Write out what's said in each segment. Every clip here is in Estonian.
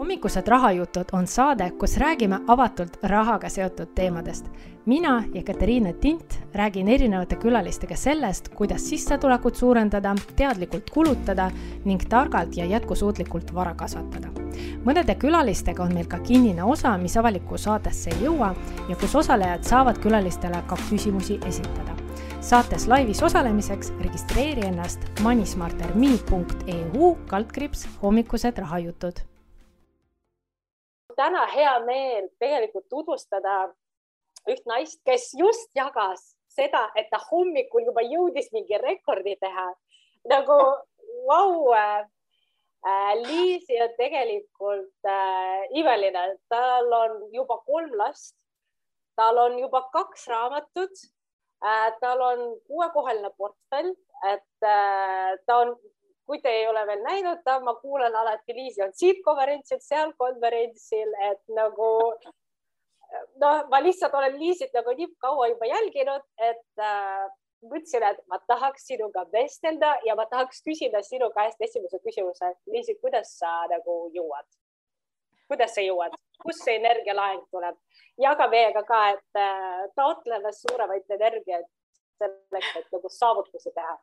hommikused rahajutud on saade, kus räägime avatult rahaga seotud teemadest. mina ja Katariina Tint räägin erinevate külalistega sellest, kuidas sissetulekut suurendada, teadlikult kulutada ning targalt ja jätkusuutlikult vara kasvatada. mõnede külalistega on meil ka kinnine osa, mis avalikku saatesse ei jõua ja kus osalejad saavad külalistele ka küsimusi esitada saates laivis osalemiseks registreeri ennast moneysmarterme.eu kaldkriips hommikused rahajutud täna hea meel tegelikult tutvustada üht naist, kes just jagas seda, et ta hommikul juba jõudis mingi rekordi teha. nagu vau wow, Liisi on tegelikult äh, imeline, tal on juba kolm last, tal on juba kaks raamatut äh,, tal on kuuekohaline portfell, et äh, ta on kui te ei ole veel näinud ma kuulan alati Liisi on siit konverentsil, seal konverentsil, et nagu noh, ma lihtsalt olen Liisit nagu nii kaua juba jälginud, et äh, mõtlesin, et ma tahaks sinuga vestelda ja ma tahaks küsida sinu käest esimese küsimuse. Liisi, kuidas sa nagu jõuad? kuidas sa jõuad, kust see energialaeng tuleb? jaga meiega ka, et äh, taotleme suuremaid energiaid selleks, et nagu saavutusi teha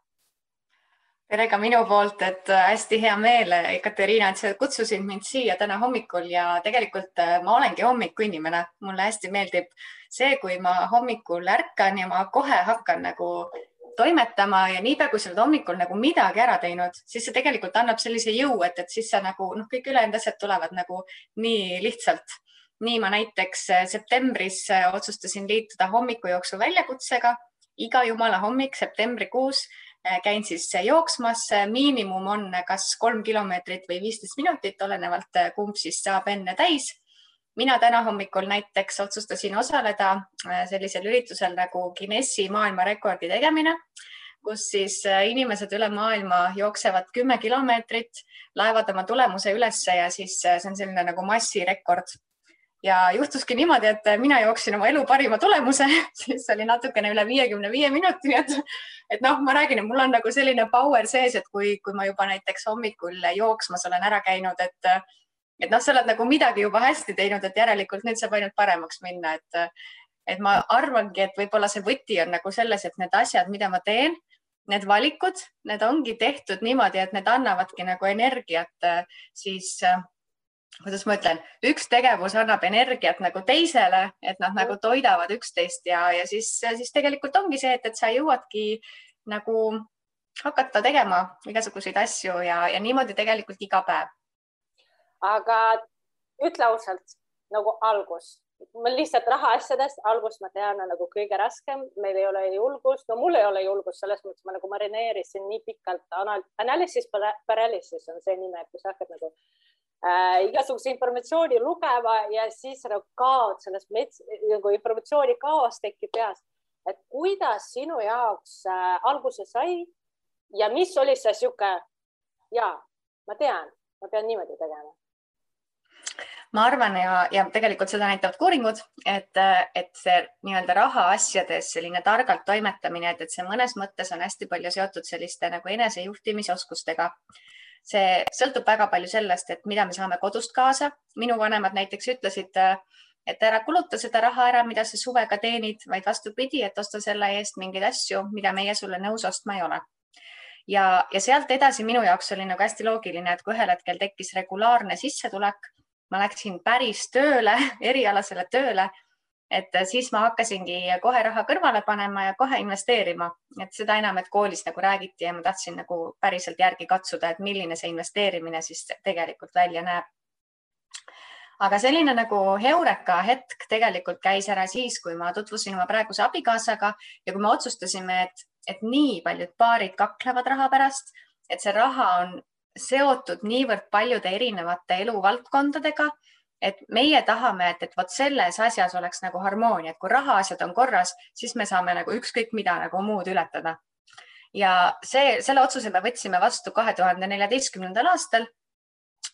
tere ka minu poolt, et äh, hästi hea meel, Katariina, et sa kutsusid mind siia täna hommikul ja tegelikult äh, ma olengi hommikuinimene, mulle hästi meeldib see, kui ma hommikul ärkan ja ma kohe hakkan nagu toimetama ja niipea, kui sa oled hommikul nagu midagi ära teinud, siis see tegelikult annab sellise jõu, et, et siis sa nagu noh, kõik ülejäänud asjad tulevad nagu nii lihtsalt. nii ma näiteks äh, septembris otsustasin liituda hommikujooksu väljakutsega iga jumala hommik septembrikuus Äh, käin siis äh, jooksmas, miinimum on kas kolm kilomeetrit või viisteist minutit, olenevalt äh, kumb siis saab enne täis. mina täna hommikul näiteks otsustasin osaleda sellisel üritusel nagu Guinessi maailmarekordi tegemine, kus siis inimesed üle maailma jooksevad kümme kilomeetrit, laevad oma tulemuse ülesse ja siis see on selline nagu massirekord ja juhtuski niimoodi, et mina jooksin oma elu parima tulemuse, siis oli natukene üle viiekümne viie minuti, et, et noh, ma räägin, et mul on nagu selline power sees, et kui, kui ma juba näiteks hommikul jooksmas olen ära käinud, et, et noh, sa oled nagu midagi juba hästi teinud, et järelikult nüüd saab ainult paremaks minna, et, et ma arvangi, et võib-olla see võti on nagu selles, et need asjad, mida ma teen, need valikud, need ongi tehtud niimoodi, et need annavadki nagu energiat siis kuidas ma ütlen, üks tegevus annab energiat nagu teisele, et nad nagu toidavad üksteist ja, ja siis, siis tegelikult ongi see, et, et sa jõuadki nagu hakata tegema igasuguseid asju ja, ja niimoodi tegelikult iga päev. aga ütle ausalt nagu algus, ma lihtsalt rahaasjadest, algust ma tean, nagu kõige raskem, meil ei ole julgust, no mul ei ole julgust selles mõttes, ma nagu marineerisin nii pikalt anal, analysis paralysis on see nime, kui sa hakkad nagu äh, igasuguse informatsiooni lugema ja siis nagu kaod sellest mets, nagu informatsiooni kaos tekib peas. et kuidas sinu jaoks äh, alguse sai ja mis oli see sihuke, ja ma tean, ma pean niimoodi tegema ma arvan ja, ja tegelikult seda näitavad ka uuringud, et, et see nii-öelda rahaasjades selline targalt toimetamine, et, et see mõnes mõttes on hästi palju seotud selliste nagu enesejuhtimisoskustega see sõltub väga palju sellest, et mida me saame kodust kaasa. minu vanemad näiteks ütlesid, et ära kuluta seda raha ära, mida sa suvega teenid, vaid vastupidi, et osta selle eest mingeid asju, mida meie sulle nõus ostma ei ole. ja, ja sealt edasi minu jaoks oli nagu hästi loogiline, et kui ühel hetkel tekkis regulaarne sissetulek, ma läksin päris tööle, erialasele tööle et äh, siis ma hakkasingi kohe raha kõrvale panema ja kohe investeerima, et seda enam, et koolis nagu räägiti ja ma tahtsin nagu päriselt järgi katsuda, et milline see investeerimine siis tegelikult välja näeb. aga selline nagu heureka hetk tegelikult käis ära siis, kui ma tutvusin oma praeguse abikaasaga ja kui me otsustasime, et, et nii paljud paarid kaklevad raha pärast, et see raha on seotud niivõrd paljude erinevate eluvaldkondadega et meie tahame, et, et vot selles asjas oleks nagu harmoonia, et kui rahaasjad on korras, siis me saame nagu ükskõik mida nagu muud ületada. ja see, selle otsuse me võtsime vastu kahe tuhande neljateistkümnendal aastal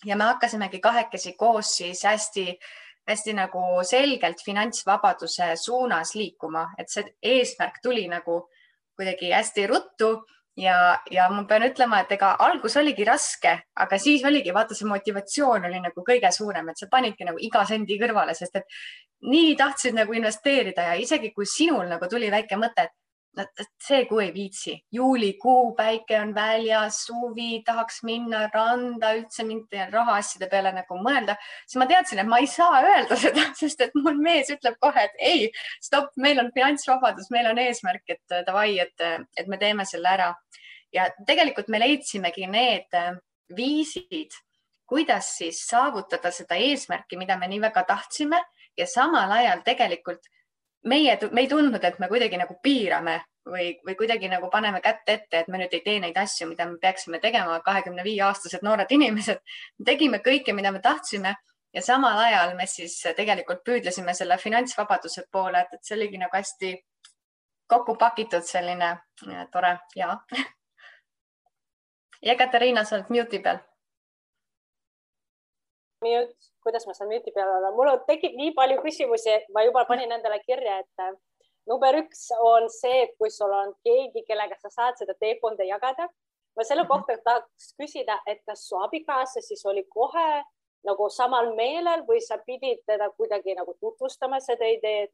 ja me hakkasimegi kahekesi koos siis hästi, hästi nagu selgelt finantsvabaduse suunas liikuma, et see eesmärk tuli nagu kuidagi hästi ruttu ja, ja ma pean ütlema, et ega algus oligi raske, aga siis oligi, vaata, see motivatsioon oli nagu kõige suurem, et sa panidki nagu iga sendi kõrvale, sest et nii tahtsid nagu investeerida ja isegi kui sinul nagu tuli väike mõte, et see kuu ei viitsi, juulikuu, päike on väljas, suvi, tahaks minna randa, üldse mingite rahaasjade peale nagu mõelda, siis ma teadsin, et ma ei saa öelda seda, sest et mul mees ütleb kohe, et ei, stopp, meil on finantsvabadus, meil on eesmärk, et davai, et, et me teeme selle ära. ja tegelikult me leidsimegi need viisid, kuidas siis saavutada seda eesmärki, mida me nii väga tahtsime ja samal ajal tegelikult meie, me ei tundnud, et me kuidagi nagu piirame või, või kuidagi nagu paneme kätt ette, et me nüüd ei tee neid asju, mida me peaksime tegema, kahekümne viie aastased noored inimesed. tegime kõike, mida me tahtsime ja samal ajal me siis tegelikult püüdlesime selle finantsvabaduse poole, et, et see oligi nagu hästi kokku pakitud selline ja, tore ja. ja Katariina, sa oled mute'i peal. Mute kuidas ma saan müti peal olla, mul tekib nii palju küsimusi, ma juba panin endale kirja, et äh, number üks on see, kui sul on keegi, kellega sa saad seda teekonda jagada. ma selle kohta mhm. tahaks küsida, et kas su abikaasa siis oli kohe nagu samal meelel või sa pidid teda kuidagi nagu tutvustama seda ideed?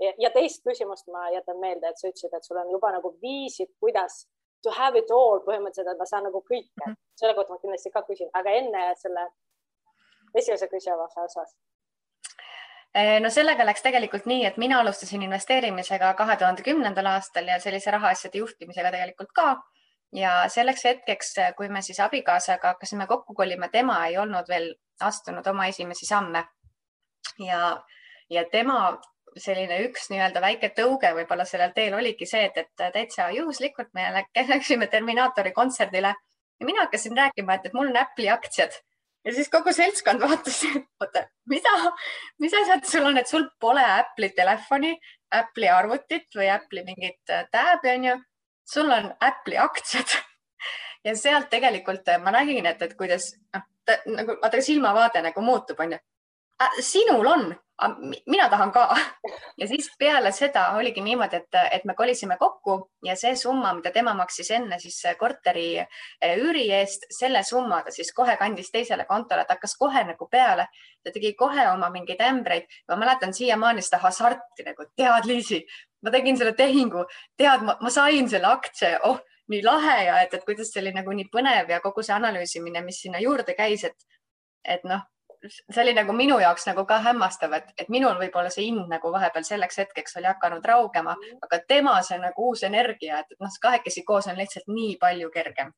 ja teist küsimust ma jätan meelde, et sa ütlesid, et sul on juba nagu viisid, kuidas to have it all põhimõtteliselt, et ma saan nagu kõike mm, -hmm. selle kohta ma kindlasti ka küsin, aga enne selle esimese küsimuse osas? Eh, no sellega läks tegelikult nii, et mina alustasin investeerimisega kahe tuhande kümnendal aastal ja sellise rahaasjade juhtimisega tegelikult ka. ja selleks hetkeks, kui me siis abikaasaga hakkasime kokku kolima, tema ei olnud veel astunud oma esimesi samme. ja, ja tema selline üks nii-öelda väike tõuge võib-olla sellel teel oligi see, et, et täitsa juhuslikult me läksime Terminaatori kontserdile ja mina hakkasin rääkima, et, et mul on Apple'i aktsiad ja siis kogu seltskond vaatas, et oota, mida, mis asjad sul on, et sul pole Apple'i telefoni, Apple'i arvutit või Apple'i mingit äh, tab'i onju. sul on Apple'i aktsiad ja sealt tegelikult äh, ma nägin, et, et kuidas noh, nagu vaata silmavaade nagu muutub, onju. Äh, sinul on, mina tahan ka. ja siis peale seda oligi niimoodi, et, et me kolisime kokku ja see summa, mida tema maksis enne siis korteri eh, üüri eest, selle summa ta siis kohe kandis teisele kontole, ta hakkas kohe nagu peale. ta tegi kohe oma mingeid ämbreid. ma mäletan siiamaani seda hasarti nagu, tead, Liisi, ma tegin selle tehingu, tead, ma sain selle aktsia, oh, nii lahe ja et, et kuidas see oli nagu nii põnev ja kogu see analüüsimine, mis sinna juurde käis, et, et noh see oli nagu minu jaoks nagu ka hämmastav, et, et minul võib-olla see ind nagu vahepeal selleks hetkeks oli hakanud raugema, aga tema see nagu uus energia, et noh, kahekesi koos on lihtsalt nii palju kergem.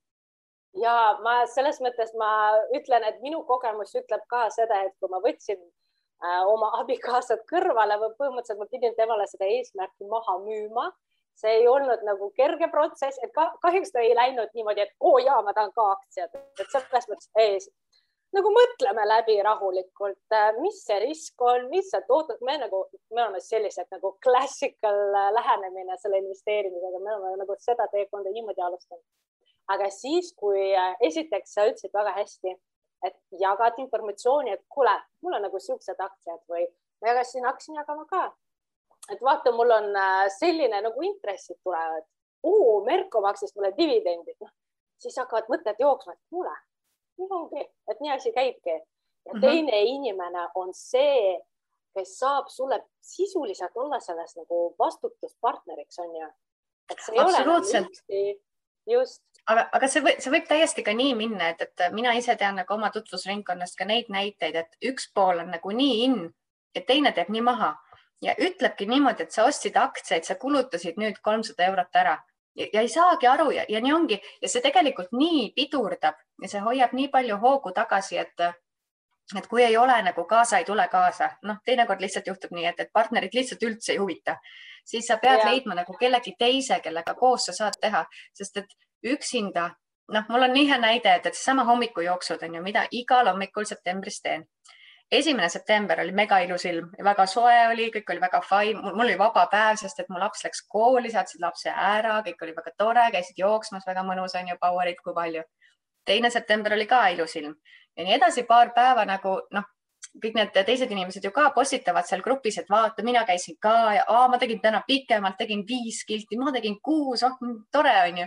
ja ma selles mõttes ma ütlen, et minu kogemus ütleb ka seda, et kui ma võtsin äh, oma abikaasad kõrvale või põhimõtteliselt ma pidin temale seda eesmärki maha müüma see ei olnud nagu kerge protsess, et ka, kahjuks ta ei läinud niimoodi, et oo oh, jaa, ma tahan ka aktsiat, et selles mõttes ei, nagu mõtleme läbi rahulikult, äh, mis see risk on, mis sa toodad, me nagu, me oleme sellised nagu classical äh, lähenemine selle investeerimisega, me oleme nagu seda teekonda niimoodi alustanud. aga siis, kui äh, esiteks sa ütlesid väga hästi, et jagad informatsiooni, et kuule, mul on nagu siuksed aktsiad või ma jagasin, hakkasin jagama ka. et vaata, mul on selline nagu intressid tulevad. Merko maksis mulle dividendid, noh siis hakkavad mõtted jooksma, et kuule nii ongi, et nii asi käibki. ja mhm. teine mm -hmm. inimene on see, kes saab sulle sisuliselt olla selles nagu vastutuspartneriks, on ju. ei Absoluutselt. just. aga, aga see võib, see võib täiesti ka nii minna, et, et mina ise tean nagu oma tutvusringkonnast ka neid näiteid, et üks pool on nagu nii in ja teine teeb nii maha ja ütlebki niimoodi, et sa ostsid aktsiaid, sa kulutasid nüüd kolmsada eurot ära ja, ja ei saagi aru ja, ja nii ongi. Ja see tegelikult nii pidurdab ja see hoiab nii palju hoogu tagasi, et, et kui ei ole nagu kaasa, ei tule kaasa, noh, teinekord lihtsalt juhtub nii, et, et partnerid lihtsalt üldse ei huvita, siis sa pead ja. leidma nagu kellegi teise, kellega koos sa saad teha, sest et üksinda, noh, mul on nii hea näide, et, et seesama hommikujooksud on ju, mida igal hommikul septembris teen esimene september oli mega ilus ilm, väga soe oli, kõik oli väga fine, mul oli vaba päev, sest et mu laps läks kooli, saatsid lapse ära, kõik oli väga tore, käisid jooksmas, väga mõnus on ju, power'it kui palju. teine september oli ka ilus ilm ja nii edasi, paar päeva nagu noh, kõik need teised inimesed ju ka postitavad seal grupis, et vaata, mina käisin ka ja aa, ma tegin täna pikemalt, tegin viis kilti, ma tegin kuus, oh tore on ju.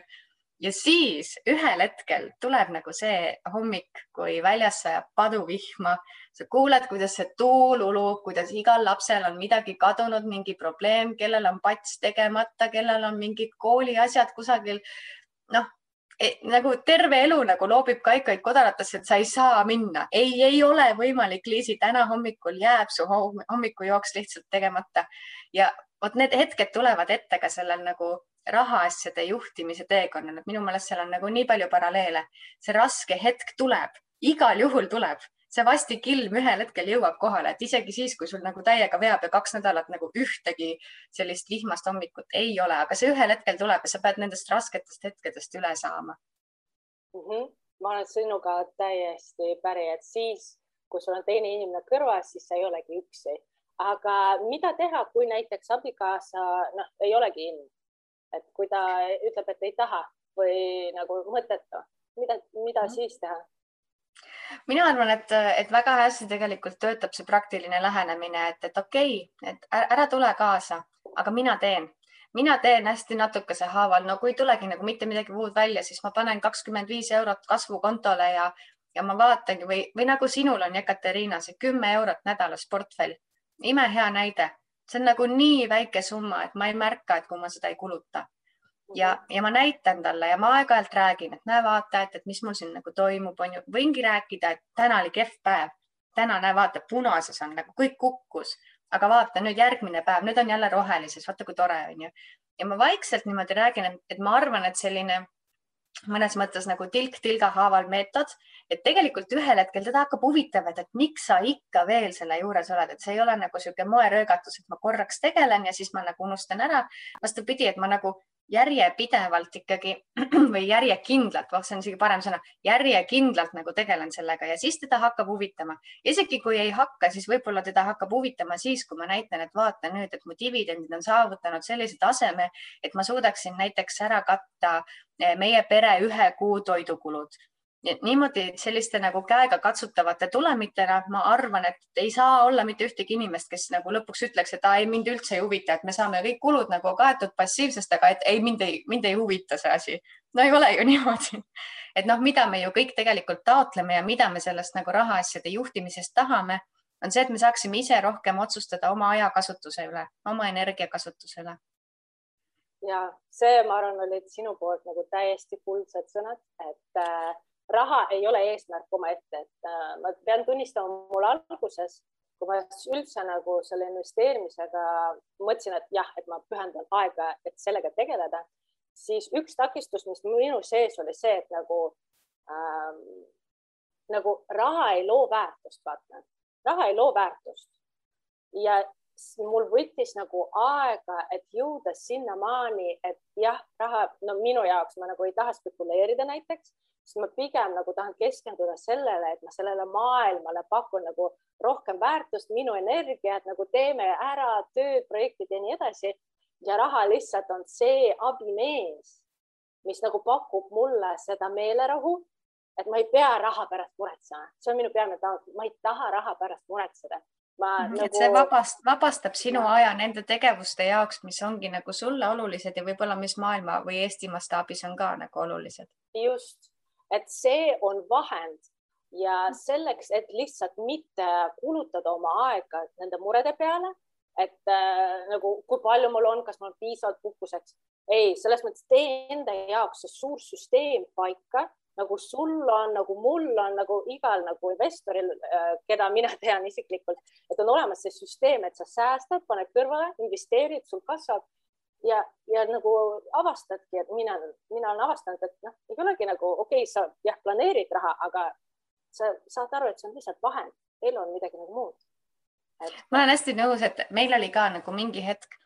Ja siis ühel hetkel tuleb nagu see hommik, kui väljas sajab paduvihma, sa kuuled, kuidas see tuul ulub, kuidas igal lapsel on midagi kadunud, mingi probleem, kellel on pats tegemata, kellel on mingid kooliasjad kusagil. noh, e, nagu terve elu nagu loobib kaikaid kodaratesse, et sa ei saa minna, ei, ei ole võimalik, Liisi, täna hommikul jääb su hommikujooks lihtsalt tegemata. Ja vot need hetked tulevad ette ka sellel nagu rahaasjade juhtimise teekonnal, et minu meelest seal on nagu nii palju paralleele. see raske hetk tuleb, igal juhul tuleb, see vastik ilm ühel hetkel jõuab kohale, et isegi siis, kui sul nagu täiega veab ja kaks nädalat nagu ühtegi sellist vihmast hommikut ei ole, aga see ühel hetkel tuleb ja sa pead nendest rasketest hetkedest üle saama mm. -hmm. ma olen sinuga täiesti päri, et siis, kui sul on teine inimene kõrvas, siis sa ei olegi üksi aga mida teha, kui näiteks abikaasa noh, ei olegi in, et kui ta ütleb, et ei taha või nagu mõttetu, mida, mida mm. siis teha? mina arvan, et, et väga hästi tegelikult töötab see praktiline lähenemine, et, et okei okay,, et ära tule kaasa, aga mina teen, mina teen hästi natukese haaval, no kui ei tulegi nagu mitte midagi muud välja, siis ma panen kakskümmend viis eurot kasvukontole ja, ja ma vaatangi või, või nagu sinul on Jekateriina, see kümme eurot nädalas portfell imehea näide, see on nagu nii väike summa, et ma ei märka, et kui ma seda ei kuluta. ja, ja ma näitan talle ja ma aeg-ajalt räägin, et näe, vaata, et, et mis mul siin nagu toimub, on ju, võingi rääkida, et täna oli kehv päev, täna näe, vaata, punases on nagu kõik kukkus, aga vaata nüüd järgmine päev, nüüd on jälle rohelises, vaata kui tore on ju. ja ma vaikselt niimoodi räägin, et ma arvan, et selline mõnes mõttes nagu tilk tilga haaval meetod, et tegelikult ühel hetkel teda hakkab huvitama, et, et miks sa ikka veel selle juures oled, et see ei ole nagu niisugune moeröögatus, et ma korraks tegelen ja siis ma nagu unustan ära. vastupidi, et ma nagu järjepidevalt ikkagi või järjekindlalt, vah, see on isegi parem sõna, järjekindlalt nagu tegelen sellega ja siis teda hakkab huvitama. isegi kui ei hakka, siis võib-olla teda hakkab huvitama siis, kui ma näitan, et vaata nüüd, et mu dividendid on saavutanud sellise taseme, et ma suudaksin näiteks ära katta eh, meie pere ühe kuu toidukulud nii et niimoodi selliste nagu käega katsutavate tulemitena ma arvan, et ei saa olla mitte ühtegi inimest, kes nagu lõpuks ütleks, et ei, mind üldse ei huvita, et me saame kõik kulud nagu kaetud passiivsest, aga et ei, mind ei, mind ei huvita see asi. no ei ole ju niimoodi. et noh, mida me ju kõik tegelikult taotleme ja mida me sellest nagu rahaasjade juhtimisest tahame, on see, et me saaksime ise rohkem otsustada oma ajakasutuse üle, oma energiakasutuse üle ja see, ma arvan, olid sinu poolt nagu täiesti kuldsed sõnad, et äh, raha ei ole eesmärk omaette, et äh, ma pean tunnistama, mul alguses, kui ma üldse nagu selle investeerimisega mõtlesin, et jah, et ma pühendan aega, et sellega tegeleda, siis üks takistus, mis minu sees oli see, et nagu ähm,, nagu raha ei loo väärtust, vaata, raha ei loo väärtust. Ja mul võttis nagu aega, et jõuda sinnamaani, et jah, raha, no minu jaoks ma nagu ei taha spekuleerida näiteks, siis ma pigem nagu tahan keskenduda sellele, et ma sellele maailmale pakun nagu rohkem väärtust, minu energiat nagu teeme ära tööd, projektid ja nii edasi. ja raha lihtsalt on see abimees, mis nagu pakub mulle seda meelerahu, et ma ei pea raha pärast muretsema, see on minu peamine taotlus, ma ei taha raha pärast muretseda ma -hmm. nagu... et see vabast, vabastab sinu ja. aja nende tegevuste jaoks, mis ongi nagu sulle olulised ja võib-olla, mis maailma või Eesti mastaabis on ka nagu olulised. just et see on vahend ja selleks, et lihtsalt mitte kulutada oma aega nende murede peale, et äh, nagu kui palju mul on, kas mul on piisavalt puhkuseks, ei, selles mõttes tee enda jaoks see suur süsteem paika, nagu sul on, nagu mul on, nagu igal nagu investoril äh,, keda mina tean isiklikult, et on olemas see süsteem, et sa säästad, paned kõrvale, investeerid, sul kasvab ja, ja nagu avastadki, et mina, mina olen avastanud, et noh, ei olegi nagu okei okay,, sa jah, planeerid raha, aga sa saad aru, et see on lihtsalt vahend, elu on midagi nagu muud. Et.... ma olen hästi nõus, et meil oli ka nagu mingi hetk,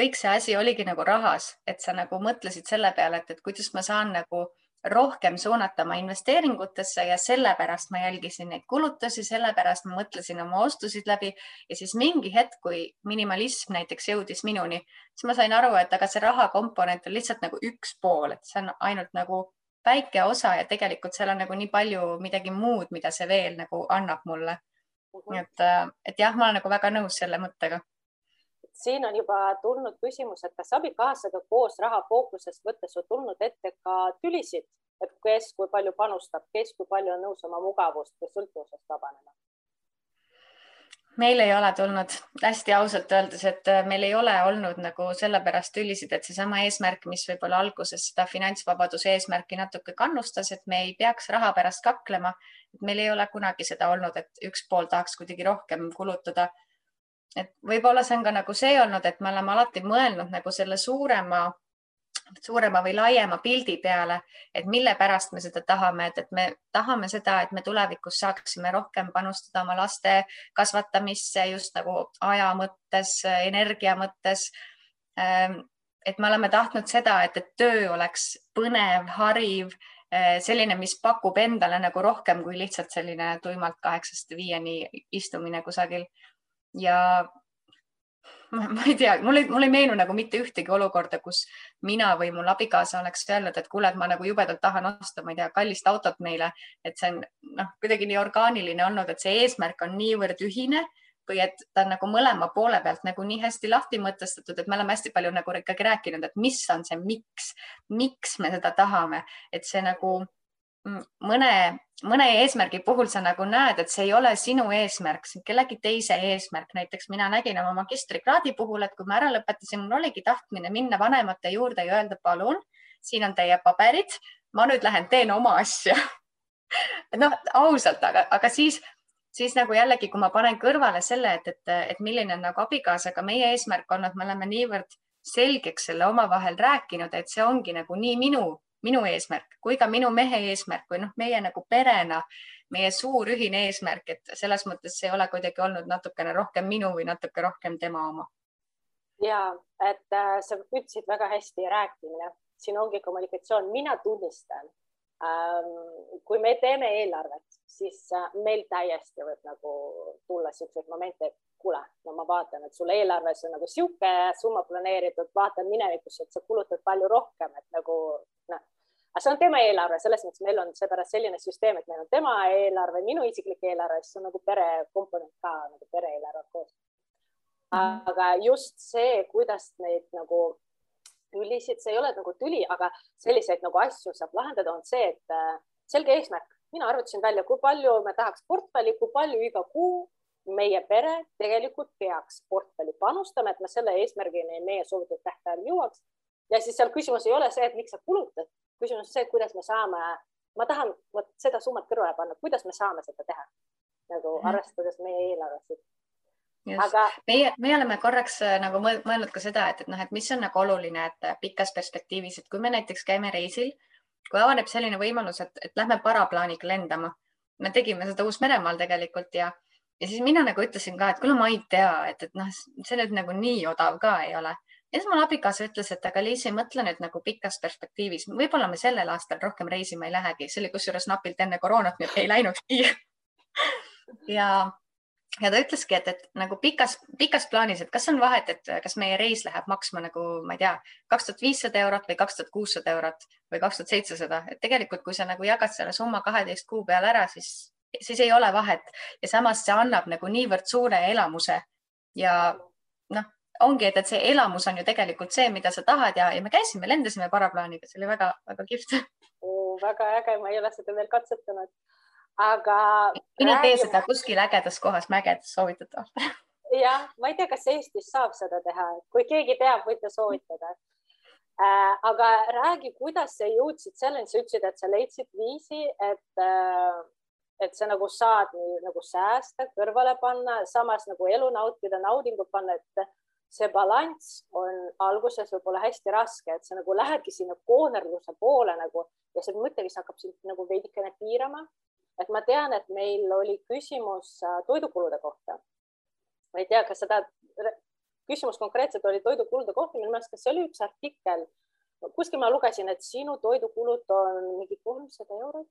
kõik see asi oligi nagu rahas, et sa nagu mõtlesid selle peale, et, et kuidas ma saan nagu rohkem suunata oma investeeringutesse ja sellepärast ma jälgisin neid kulutusi, sellepärast ma mõtlesin oma ostusid läbi. Ja siis mingi hetk, kui minimalism näiteks jõudis minuni, siis ma sain aru, et aga see raha komponent on lihtsalt nagu üks pool, et see on ainult nagu väike osa ja tegelikult seal on nagu nii palju midagi muud, mida see veel nagu annab mulle. nii et, et jah, ma olen nagu väga nõus selle mõttega siin on juba tulnud küsimus, et kas abikaasaga koos raha fookusest võttes on tulnud ette ka tülisid, et kes kui palju panustab, kes kui palju on nõus oma mugavust või sõltuvusest vabanema? meil ei ole tulnud hästi ausalt öeldes, et äh, meil ei ole olnud nagu sellepärast tülisid, et seesama eesmärk, mis võib-olla alguses seda finantsvabaduse eesmärki natuke kannustas, et me ei peaks raha pärast kaklema. meil ei ole kunagi seda olnud, et üks pool tahaks kuidagi rohkem kulutada. Et võib-olla see on ka nagu see olnud, et me oleme alati mõelnud nagu selle suurema suurema või laiema pildi peale, et mille pärast me seda tahame, et, et me tahame seda, et me tulevikus saaksime rohkem panustada oma laste kasvatamisse just nagu aja mõttes, energia mõttes. Ehm, et me oleme tahtnud seda, et, et töö oleks põnev, hariv, eh, selline, mis pakub endale nagu rohkem kui lihtsalt selline tuimalt kaheksast viieni istumine kusagil ja ma, ma ei tea, mul ei, mul ei meenu nagu mitte ühtegi olukorda, kus mina või mul abikaasa oleks öelnud, et kuule, et ma nagu jubedalt tahan osta, ma ei tea, kallist autot meile, et see on noh, kuidagi nii orgaaniline olnud, et see eesmärk on niivõrd ühine või et ta on nagu mõlema poole pealt nagu nii hästi lahti mõtestatud, et me oleme hästi palju nagu ikkagi rääkinud, et mis on see, miks, miks me seda tahame, et see nagu mõne, mõne eesmärgi puhul sa nagu näed, et see ei ole sinu eesmärk, see on kellegi teise eesmärk. näiteks mina nägin oma magistrikraadi puhul, et kui ma ära lõpetasin, mul oligi tahtmine minna vanemate juurde ja öelda, palun, siin on teie paberid, ma nüüd lähen teen oma asja noh, ausalt, aga, aga siis, siis nagu jällegi, kui ma panen kõrvale selle, et, et, et milline on nagu abikaasaga meie eesmärk olnud, me oleme niivõrd selgeks selle omavahel rääkinud, et see ongi nagu nii minu minu eesmärk kui ka minu mehe eesmärk või noh, meie nagu perena, meie suur ühine eesmärk, et selles mõttes ei ole kuidagi olnud natukene rohkem minu või natuke rohkem tema oma. ja et äh, sa ütlesid väga hästi rääkimine, siin ongi kommunikatsioon, mina tunnistan ähm,. kui me teeme eelarvet, siis äh, meil täiesti võib nagu tulla siukseid momente, et kuule, no ma vaatan, et sul eelarves on nagu sihuke summa planeeritud, vaatan minevikus, et sa kulutad palju rohkem, et nagu noh, aga see on tema eelarve, selles mõttes meil on seepärast selline süsteem, et meil on tema eelarve, minu isiklik eelarve, siis on nagu pere komponent ka nagu pere eelarve koos. Mhm. aga just see, kuidas neid nagu tülisid, see ei ole nagu tüli, aga selliseid nagu asju saab lahendada, on see, et äh, selge eesmärk, mina arvutasin välja, kui palju me tahaks portfelli, kui palju iga kuu meie pere tegelikult peaks portfelli panustama, et me selle eesmärgini meie soovitud tähtajal jõuaks. ja siis seal küsimus ei ole see, et miks sa kulutad, küsimus on see, kuidas me saame, ma tahan vot seda summat kõrvale panna, kuidas me saame seda teha nagu mhm. arvestades meie eelarvesid. aga meie, meie oleme korraks äh, nagu mõelnud ka seda, et, et noh, et mis on nagu oluline, et äh, pikas perspektiivis, et kui me näiteks käime reisil, kui avaneb selline võimalus, et, et lähme paraplaaniga lendama, me tegime seda Uus-Meremaal tegelikult ja, ja siis mina nagu ütlesin ka, et kuule, ma ei tea, et, et noh, see nüüd nagu nii odav ka ei ole ja siis mul abikaasa ütles, et aga Liisi, mõtle nüüd nagu pikas perspektiivis, võib-olla me sellel aastal rohkem reisima ei lähegi, see oli kusjuures napilt enne koroonat, et ei läinudki. Ja, ja ta ütleski, et, et nagu pikas, pikas plaanis, et kas on vahet, et kas meie reis läheb maksma nagu, ma ei tea, kaks tuhat viissada eurot või kaks tuhat kuussada eurot või kaks tuhat seitsesada, et tegelikult, kui sa nagu jagad selle summa kaheteist kuu peale ära, siis, siis ei ole vahet. Ja samas see annab nagu niivõrd suure elamuse. Ja noh, ongi, et, et see elamus on ju tegelikult see, mida sa tahad ja, ja me käisime, lendasime paraplaaniga, see oli väga-väga kihvt oh,. väga äge, ma ei ole seda veel katsetanud, aga. mine tee seda kuskil ägedas kohas, mägedas soovitatavalt jah, ma ei tea, kas Eestis saab seda teha, kui keegi teab, võite soovitada äh,. aga räägi, kuidas sa jõudsid selleni, sa ütlesid, et sa leidsid viisi, et äh, et sa nagu saad nii nagu säästa, kõrvale panna, samas nagu elu nautida, naudingut panna, et see balanss on alguses võib-olla hästi raske, et sa nagu lähedki sinna koonerluse poole nagu ja see mõtteviis hakkab sind nagu veidikene piirama. et ma tean, et meil oli küsimus äh, toidukulude kohta. ma ei tea, kas seda, küsimus konkreetselt oli toidukulude kohta, minu meelest, kas see oli üks artikkel, kuskil ma lugesin, et sinu toidukulud on mingi kolmsada eurot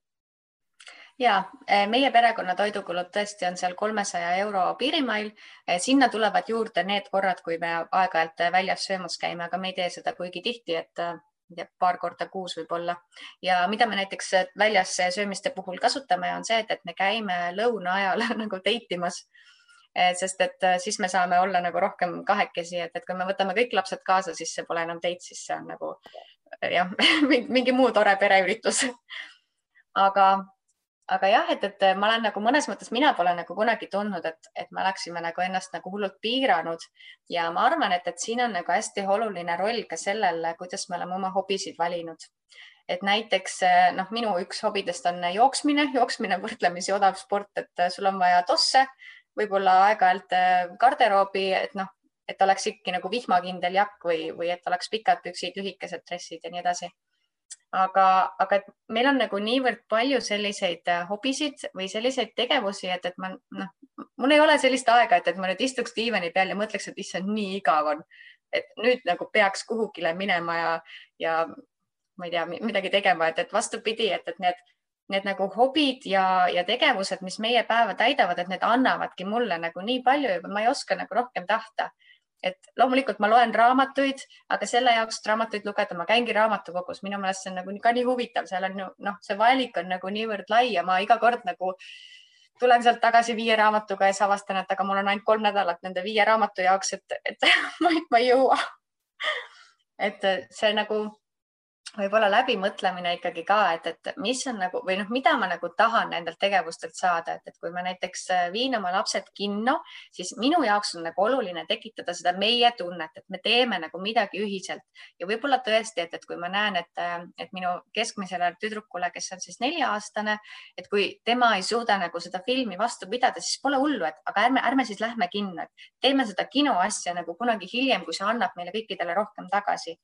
ja eh, meie perekonna toidukulud tõesti on seal kolmesaja euro piirimail. Eh, sinna tulevad juurde need korrad, kui me aeg-ajalt väljas söömas käime, aga me ei tee seda kuigi tihti, et eh, paar korda kuus võib-olla. ja mida me näiteks väljas söömiste puhul kasutame, on see, et, et me käime lõuna ajal nagu date imas sest et siis me saame olla nagu rohkem kahekesi, et, et kui me võtame kõik lapsed kaasa, siis see pole enam date, siis see on nagu jah, mingi muu tore pereüritus. aga, aga jah, et, et ma olen nagu mõnes mõttes, mina pole nagu kunagi tundnud, et, et me oleksime nagu ennast nagu hullult piiranud ja ma arvan, et, et siin on nagu hästi oluline roll ka sellel, kuidas me oleme oma hobisid valinud et näiteks noh, minu üks hobidest on jooksmine, jooksmine võrdlemisi odav sport, et sul on vaja tosse, võib-olla aeg-ajalt äh, garderoobi, et noh, et oleks ikkagi nagu vihmakindel jakk või, või et oleks pikad püksid, lühikesed dressid ja nii edasi. Aga, aga et meil on nagu niivõrd palju selliseid äh, hobisid või selliseid tegevusi, et, et ma noh, mul ei ole sellist aega, et, et ma nüüd istuks diivani peal ja mõtleks, et issand, nii igav on, et nüüd nagu peaks kuhugile minema ja, ja ma ei tea, midagi tegema, et, et vastupidi, et, et need need nagu hobid ja, ja tegevused, mis meie päeva täidavad, et need annavadki mulle nagu nii palju ja ma ei oska nagu rohkem tahta. Et loomulikult ma loen raamatuid, aga selle jaoks, et raamatuid lugeda, ma käingi raamatukogus, minu meelest see on nagu ka nii huvitav, seal on ju noh, see valik on nagu niivõrd lai ja ma iga kord nagu tulen sealt tagasi viie raamatuga ja siis avastan, et aga mul on ainult kolm nädalat nende viie raamatu jaoks, et, et ma, ma ei jõua. et see nagu võib-olla läbimõtlemine ikkagi ka, et, et mis on nagu või noh, mida ma nagu tahan nendelt tegevustelt saada, et, et kui ma näiteks äh, viin oma lapsed kinno, siis minu jaoks on nagu oluline tekitada seda meie tunnet, et me teeme nagu midagi ühiselt. Ja võib-olla tõesti, et, et kui ma näen, et, äh, et minu keskmisele tüdrukule, kes on siis nelja-aastane, et kui tema ei suuda nagu seda filmi vastu pidada, siis pole hullu, et aga ärme, ärme siis lähme kinno, et teeme seda kinoasja nagu kunagi hiljem, kui see annab meile kõikidele rohkem tagasi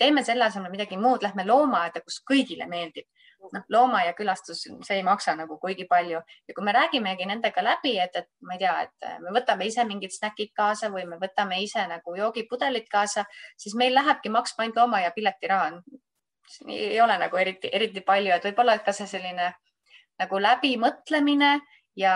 teeme selle asemel midagi muud, lähme loomaaeda, kus kõigile meeldib. noh, loomaaia külastus, see ei maksa nagu kuigi palju ja kui me räägimegi nendega läbi, et, et ma ei tea, et me võtame ise mingid snäkid kaasa või me võtame ise nagu joogipudelid kaasa, siis meil lähebki maksma ainult loomaaia piletiraha. ei ole nagu eriti, eriti palju, et võib-olla ka see selline nagu läbimõtlemine ja,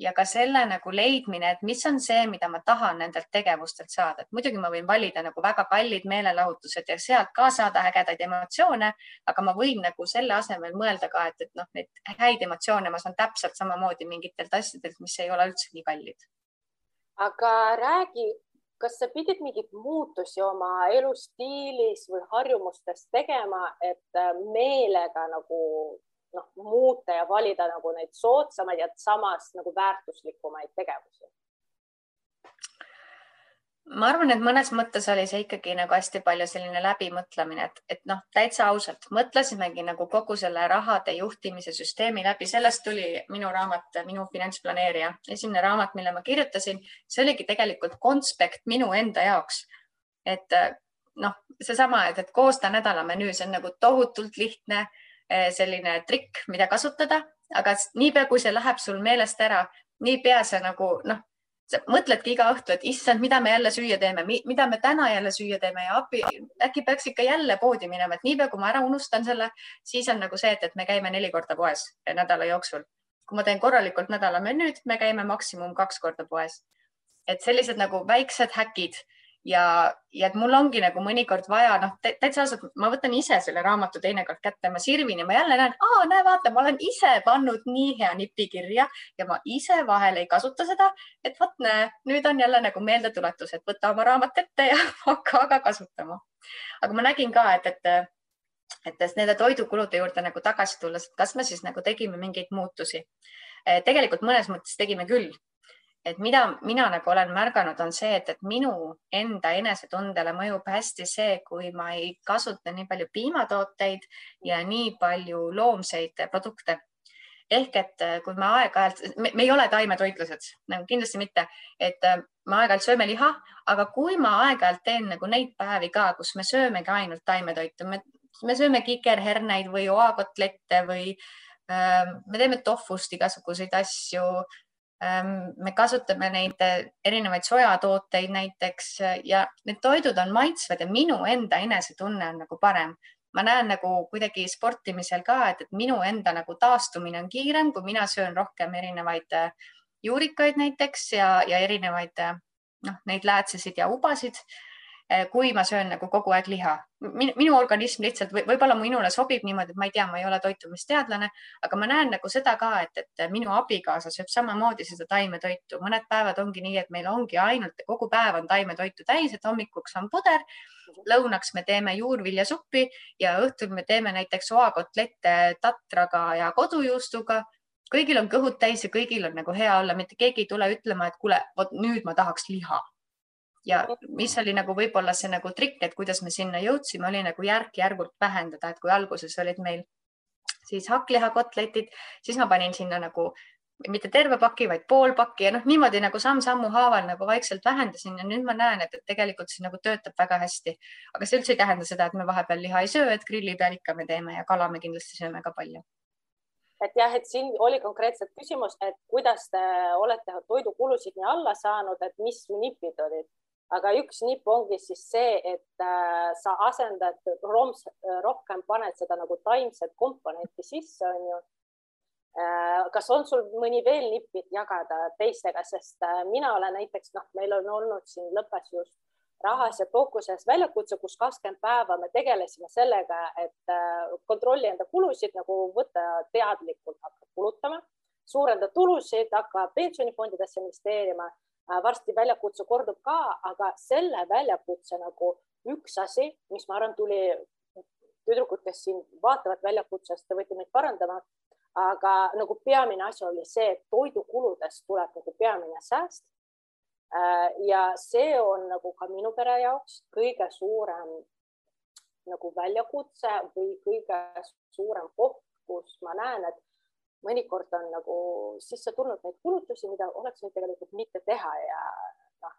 ja ka selle nagu leidmine, et mis on see, mida ma tahan nendelt tegevustelt saada, et muidugi ma võin valida nagu väga kallid meelelahutused ja sealt ka saada ägedaid emotsioone, aga ma võin nagu selle asemel mõelda ka, et, et noh, neid häid emotsioone ma saan täpselt samamoodi mingitelt asjadelt, mis ei ole üldse nii kallid. aga räägi, kas sa pidid mingeid muutusi oma elustiilis või harjumustes tegema, et meelega nagu noh, muuta ja valida nagu neid soodsamaid ja samas nagu väärtuslikumaid tegevusi? ma arvan, et mõnes mõttes oli see ikkagi nagu hästi palju selline läbimõtlemine, et, et noh, täitsa ausalt mõtlesimegi nagu kogu selle rahade juhtimise süsteemi läbi, sellest tuli minu raamat, minu finantsplaneerija, esimene raamat, mille ma kirjutasin, see oligi tegelikult konspekt minu enda jaoks. et noh, seesama, et, et koosta nädala menüü, see on nagu tohutult lihtne selline trikk, mida kasutada, aga niipea, kui see läheb sul meelest ära, niipea sa nagu noh, sa mõtledki iga õhtu, et issand, mida me jälle süüa teeme, mida me täna jälle süüa teeme ja appi, äkki peaks ikka jälle poodi minema, et niipea, kui ma ära unustan selle, siis on nagu see, et, et me käime neli korda poes nädala jooksul. kui ma teen korralikult nädala menüüd, me käime maksimum kaks korda poes. et sellised nagu väiksed häkid ja, ja et mul ongi nagu mõnikord vaja, noh, täitsa ausalt, ma võtan ise selle raamatu teinekord kätte, ma sirvin ja ma jälle näen, aa, näe, vaata, ma olen ise pannud nii hea nipi kirja ja ma ise vahel ei kasuta seda, et vot näe, nüüd on jälle nagu meeldetuletus, et võta oma raamat ette ja hakka aga kasutama. aga ma nägin ka, et, et et nende toidukulude juurde nagu tagasi tulles, kas me siis nagu tegime mingeid muutusi. tegelikult mõnes mõttes tegime küll, et mida mina nagu olen märganud, on see, et, et minu enda enesetundele mõjub hästi see, kui ma ei kasuta nii palju piimatooteid ja nii palju loomseid produkte. ehk et äh, kui me aeg-ajalt, me ei ole taimetoitlased, nagu kindlasti mitte, et äh, me aeg-ajalt sööme liha, aga kui ma aeg-ajalt teen nagu neid päevi ka, kus me söömegi ainult taimetoitu, me, me sööme kikerherneid või oakotlette või äh, me teeme tofust igasuguseid asju me kasutame neid eh, erinevaid sojatooteid näiteks eh, ja need toidud on maitsvad ja minu enda enesetunne on nagu parem. ma näen nagu kuidagi sportimisel ka, et, et minu enda nagu taastumine on kiirem, kui mina söön rohkem erinevaid eh, juurikaid näiteks ja, ja erinevaid noh, neid läätsesid ja ubasid. Eh, kui ma söön nagu kogu aeg liha. minu organism lihtsalt või võib-olla minule sobib niimoodi, et ma ei tea, ma ei ole toitumisteadlane, aga ma näen nagu seda ka, et, et minu abikaasa sööb samamoodi seda taimetoitu. mõned päevad ongi nii, et meil ongi ainult kogu päev on taimetoitu täis, et hommikuks on puder, lõunaks me teeme juurviljasuppi ja õhtul me teeme näiteks oakotlette tatraga ja kodujuustuga kõigil on kõhud täis ja kõigil on nagu hea olla, mitte keegi ei tule ütlema, et kuule, vot nüüd ma tahaks liha ja mis oli nagu võib-olla see nagu trikk, et kuidas me sinna jõudsime, oli nagu järk-järgult vähendada, et kui alguses olid meil siis hakklihakotletid, siis ma panin sinna nagu mitte terve paki, vaid pool pakki ja noh, niimoodi nagu samm-sammu haaval nagu vaikselt vähendasin ja nüüd ma näen, et tegelikult see nagu töötab väga hästi. aga see üldse ei tähenda seda, et me vahepeal liha ei söö, et grilli peal ikka me teeme ja kala me kindlasti sööme ka palju. et jah, et siin oli konkreetselt küsimus, et kuidas te olete toidukulusid nii alla saanud, et mis nipid olid aga üks nipp ongi siis see, et äh, sa asendad rohkem paned seda nagu taimset komponenti sisse, on ju äh,. kas on sul mõni veel nippid jagada teistega, sest äh, mina olen näiteks noh, meil on olnud siin lõppes just rahas ja fookuses väljakutse, kus kakskümmend päeva me tegelesime sellega, et kontrolli enda kulusid nagu võtta teadlikult hakka kulutama, suurendada tulusid, hakka pensionifondidesse investeerima varsti väljakutse kordub ka, aga selle väljakutse nagu üks asi, mis ma arvan, tuli tüdrukud, kes siin vaatavad väljakutsest, te võite meid parandama, aga nagu peamine asi oli see, et toidukuludest tuleb nagu peamine sääst. Äh, ja see on nagu ka minu pere jaoks kõige suurem nagu väljakutse või kõige suurem koht, kus ma näen, et mõnikord on nagu sisse tulnud neid kulutusi, mida oleks võinud tegelikult mitte teha ja noh,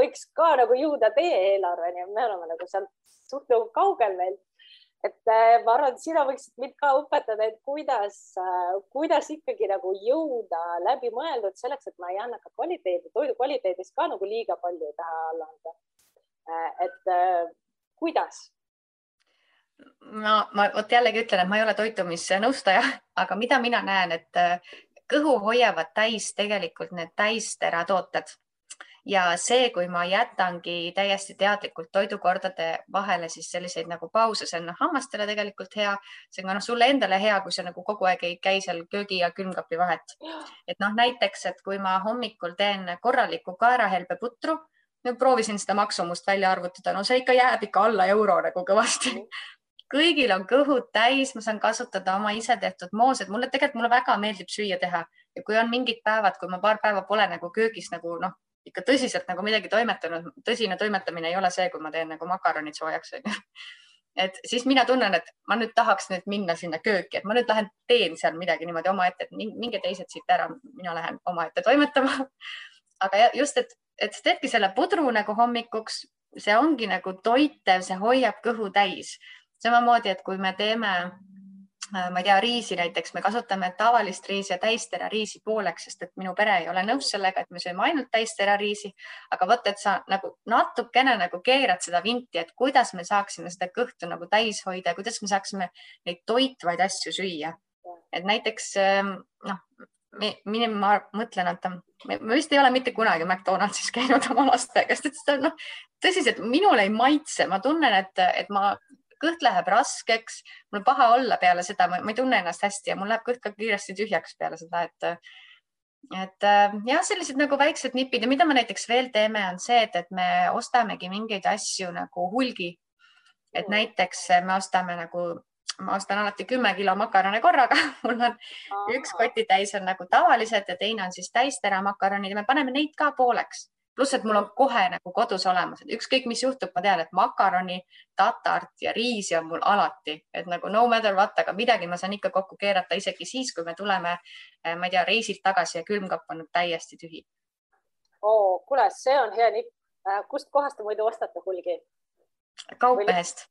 võiks ka nagu jõuda teie eelarveni ja me oleme nagu sealt suht nagu kaugel veel. et äh, ma arvan, et sina võiksid mind ka õpetada, et kuidas, äh, kuidas ikkagi nagu jõuda läbimõeldud selleks, et ma ei anna ka kvaliteedi, toidu kvaliteedis ka nagu liiga palju taha alla anda. Äh, et kuidas no ma vot jällegi ütlen, et ma ei ole toitumisnõustaja, aga mida mina näen, et äh, kõhu hoiavad täis tegelikult need täisteratooted. Ja see, kui ma jätangi täiesti teadlikult toidukordade vahele siis selliseid nagu pause, see on noh, hammastele tegelikult hea, see on noh, sulle endale hea, kui sa nagu kogu aeg ei käi seal köögi ja külmkapi vahet. et noh, näiteks, et kui ma hommikul teen korraliku kaerahelbeputru, proovisin seda maksumust välja arvutada, no see ikka jääb ikka alla euro nagu kõvasti kõigil on kõhud täis, ma saan kasutada oma ise tehtud moosed, mulle tegelikult, mulle väga meeldib süüa teha ja kui on mingid päevad, kui ma paar päeva pole nagu köögis nagu noh, ikka tõsiselt nagu midagi toimetanud, tõsine toimetamine ei ole see, kui ma teen nagu makaronid soojaks onju. et siis mina tunnen, et ma nüüd tahaks nüüd minna sinna kööki, et ma nüüd lähen teen seal midagi niimoodi omaette, et minge teised siit ära, mina lähen omaette toimetama. aga just, et, et sa teedki selle pudru nagu hommikuks, see ongi nagu toitev, see hoiab kõhu täis samamoodi, et kui me teeme, äh, ma ei tea, riisi näiteks, me kasutame tavalist riisi ja täistera riisi pooleks, sest et minu pere ei ole nõus sellega, et me sööme ainult täistera riisi. aga vot, et sa nagu natukene nagu keerad seda vinti, et kuidas me saaksime seda kõhtu nagu täis hoida, kuidas me saaksime neid toitvaid asju süüa. et näiteks ähm, noh, ma mõtlen, et me vist ei ole mitte kunagi McDonaldsis käinud oma laste käest, et seda noh, tõsiselt minule ei maitse, ma tunnen, et, et ma kõht läheb raskeks, mul on paha olla peale seda, ma ei tunne ennast hästi ja mul läheb kõht ka kiiresti tühjaks peale seda, et et äh, jah, sellised nagu väiksed nipid ja mida me näiteks veel teeme, on see, et, et me ostamegi mingeid asju nagu hulgi. et mm. näiteks me ostame nagu, ma ostan alati kümme kilo makarone korraga mul on üks kotitäis on nagu tavalised ja teine on siis täistera makaronid ja me paneme neid ka pooleks pluss, et mul on kohe nagu kodus olemas, et ükskõik, mis juhtub, ma tean, et makaroni, tatart ja riisi on mul alati, et nagu no matter what, aga midagi ma saan ikka kokku keerata, isegi siis, kui me tuleme, eh, ma ei tea, reisilt tagasi ja külmkapp on täiesti tühi. oo, kuule, see on hea nipp. Äh, kustkohast te muidu ostate hulgi? kaupmehest.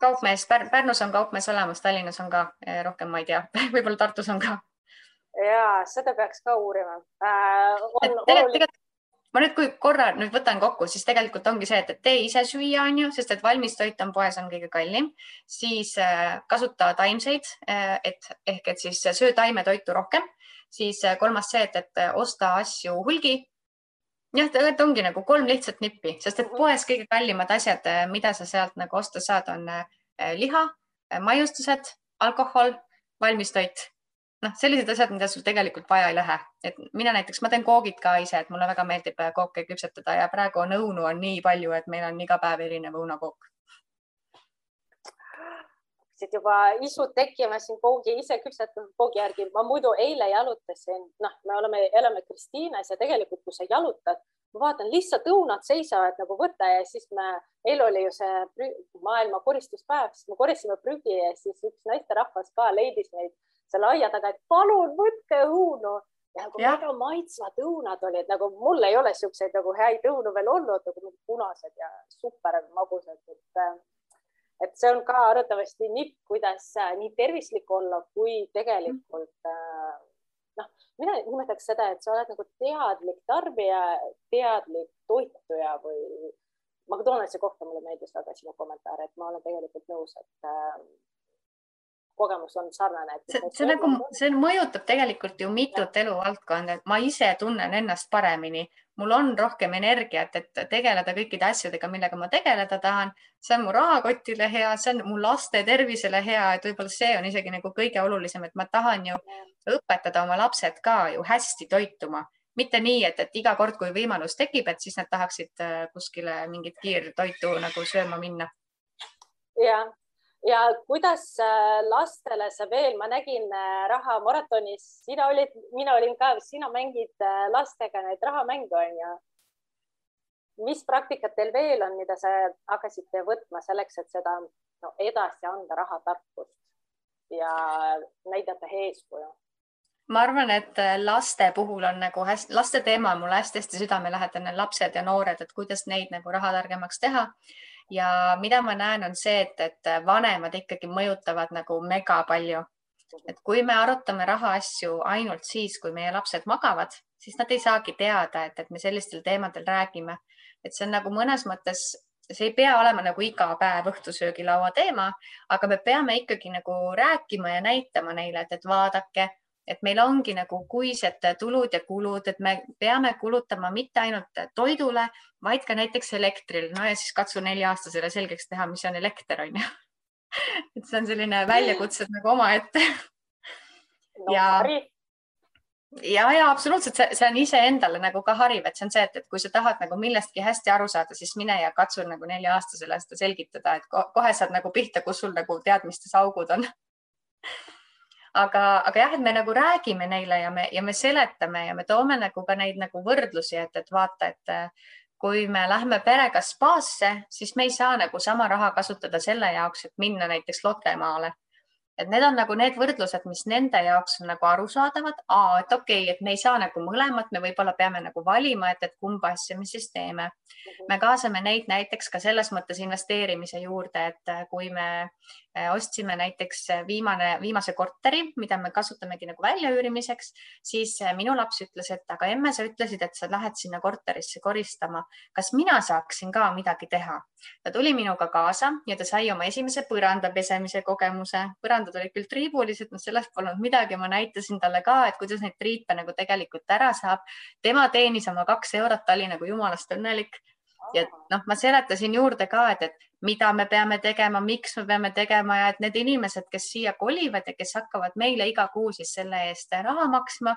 kaupmees Pär,, Pärnus on kaupmees olemas, Tallinnas on ka eh, rohkem, ma ei tea võib-olla Tartus on ka. ja seda peaks ka uurima äh,. tegelikult ma nüüd, kui korra nüüd võtan kokku, siis tegelikult ongi see, et tee ise süüa, on ju, sest et valmistoit on poes on kõige kallim, siis äh, kasuta taimseid, äh, et ehk et siis söö taimetoitu rohkem, siis äh, kolmas see, et, et osta asju hulgi. jah, tegelikult ongi nagu kolm lihtsat nippi, sest et poes kõige kallimad asjad, mida sa sealt nagu osta saad, on liha, maiustused, alkohol, valmistoit. Noh, sellised asjad, mida sul tegelikult vaja ei lähe, et mina näiteks, ma teen koogid ka ise, et mulle väga meeldib eh, kooke küpsetada ja praegu on õunu on nii palju, et meil on iga päev erinev õunakook. hakkasid juba isud tekkima siin koogi, ise küpsetatud koogi järgi. ma muidu eile jalutasin, noh, me oleme, elame Kristiines ja tegelikult, kui sa jalutad, ma vaatan lihtsalt õunad seisavad nagu võtta ja siis me, eile oli ju see maailma koristuspäev, siis me koristasime prügi ja siis üks naisterahvas ka leidis meid selle aia taga, et palun võtke õunu ja nagu Jah. väga maitsvad õunad olid, nagu mul ei ole siukseid nagu häid õunu veel olnud, nagu punased ja super magusad, et äh, et see on ka arvatavasti nipp, kuidas äh, nii tervislik olla, kui tegelikult äh, noh, mina nimetaks seda, et sa oled nagu teadlik tarbija, teadlik toituja või McDonaldsi kohta mulle meeldis väga sinu kommentaar, et ma olen tegelikult nõus, et kogemus on sarnane. see, see nagu, see mõjutab tegelikult ju mitut eluvaldkonda, et ma ise tunnen ennast paremini, mul on rohkem energiat, et tegeleda kõikide asjadega, millega ma tegeleda tahan. see on mu rahakotile hea, see on mu laste tervisele hea, et võib-olla see on isegi nagu kõige olulisem, et ma tahan ju õpetada oma lapsed ka ju hästi toituma, mitte nii, et, et iga kord, kui võimalus tekib, et siis nad tahaksid äh, kuskile mingit kiirtoitu nagu sööma minna. ja, ja kuidas äh, lastele sa veel, ma nägin äh, raha maratonis, sina olid, mina olin ka, sina mängid äh, lastega neid rahamänge onju. mis praktikat teil veel on, mida sa hakkasite võtma selleks, et seda no, edasi anda rahatarkust ja näidata eeskuju? ma arvan, et laste puhul on nagu hästi, laste teema on mulle hästi-hästi südamelähedane, lapsed ja noored, et kuidas neid nagu rahatargemaks teha. Ja mida ma näen, on see, et, et vanemad ikkagi mõjutavad nagu mega palju. et kui me arutame rahaasju ainult siis, kui meie lapsed magavad, siis nad ei saagi teada, et, et me sellistel teemadel räägime. et see on nagu mõnes mõttes see ei pea olema nagu iga päev õhtusöögilaua teema, aga me peame ikkagi nagu rääkima ja näitama neile, et, et vaadake et meil ongi nagu kuised tulud ja kulud, et me peame kulutama mitte ainult toidule, vaid ka näiteks elektrile. no ja siis katsu nelja-aastasele selgeks teha, mis on elekter, on ju. et see on selline väljakutse nagu omaette no, ja ja, ja absoluutselt, see, on iseendale nagu ka hariv, et see on see, et, et kui sa tahad nagu millestki hästi aru saada, siis mine ja katsu nagu nelja-aastasele seda selgitada, et ko kohe saad nagu pihta, kus sul nagu teadmistes augud on aga, aga jah, et me nagu räägime neile ja me, ja me seletame ja me toome nagu ka neid nagu võrdlusi, et, et vaata, et kui me lähme perega spaasse, siis me ei saa nagu sama raha kasutada selle jaoks, et minna näiteks Lottemaale et need on nagu need võrdlused, mis nende jaoks on nagu arusaadavad, et okei okay,, et me ei saa nagu mõlemat, me võib-olla peame nagu valima, et, et kumba asja me siis teeme. me kaasame neid näiteks ka selles mõttes investeerimise juurde, et kui me ostsime näiteks viimane, viimase korteri, mida me kasutamegi nagu väljaüürimiseks, siis äh, minu laps ütles, et aga emme, sa ütlesid, et sa lähed sinna korterisse koristama. kas mina saaksin ka midagi teha? ta tuli minuga kaasa ja ta sai oma esimese põranda pesemise kogemuse. põrandad olid küll triibulised, no sellest polnud midagi, ma näitasin talle ka, et kuidas neid triipe nagu tegelikult ära saab. tema teenis oma kaks eurot, ta oli nagu jumalast õnnelik ja noh, ma seletasin juurde ka, et, et mida me peame tegema, miks me peame tegema ja et need inimesed, kes siia kolivad ja kes hakkavad meile iga kuu siis selle eest raha maksma,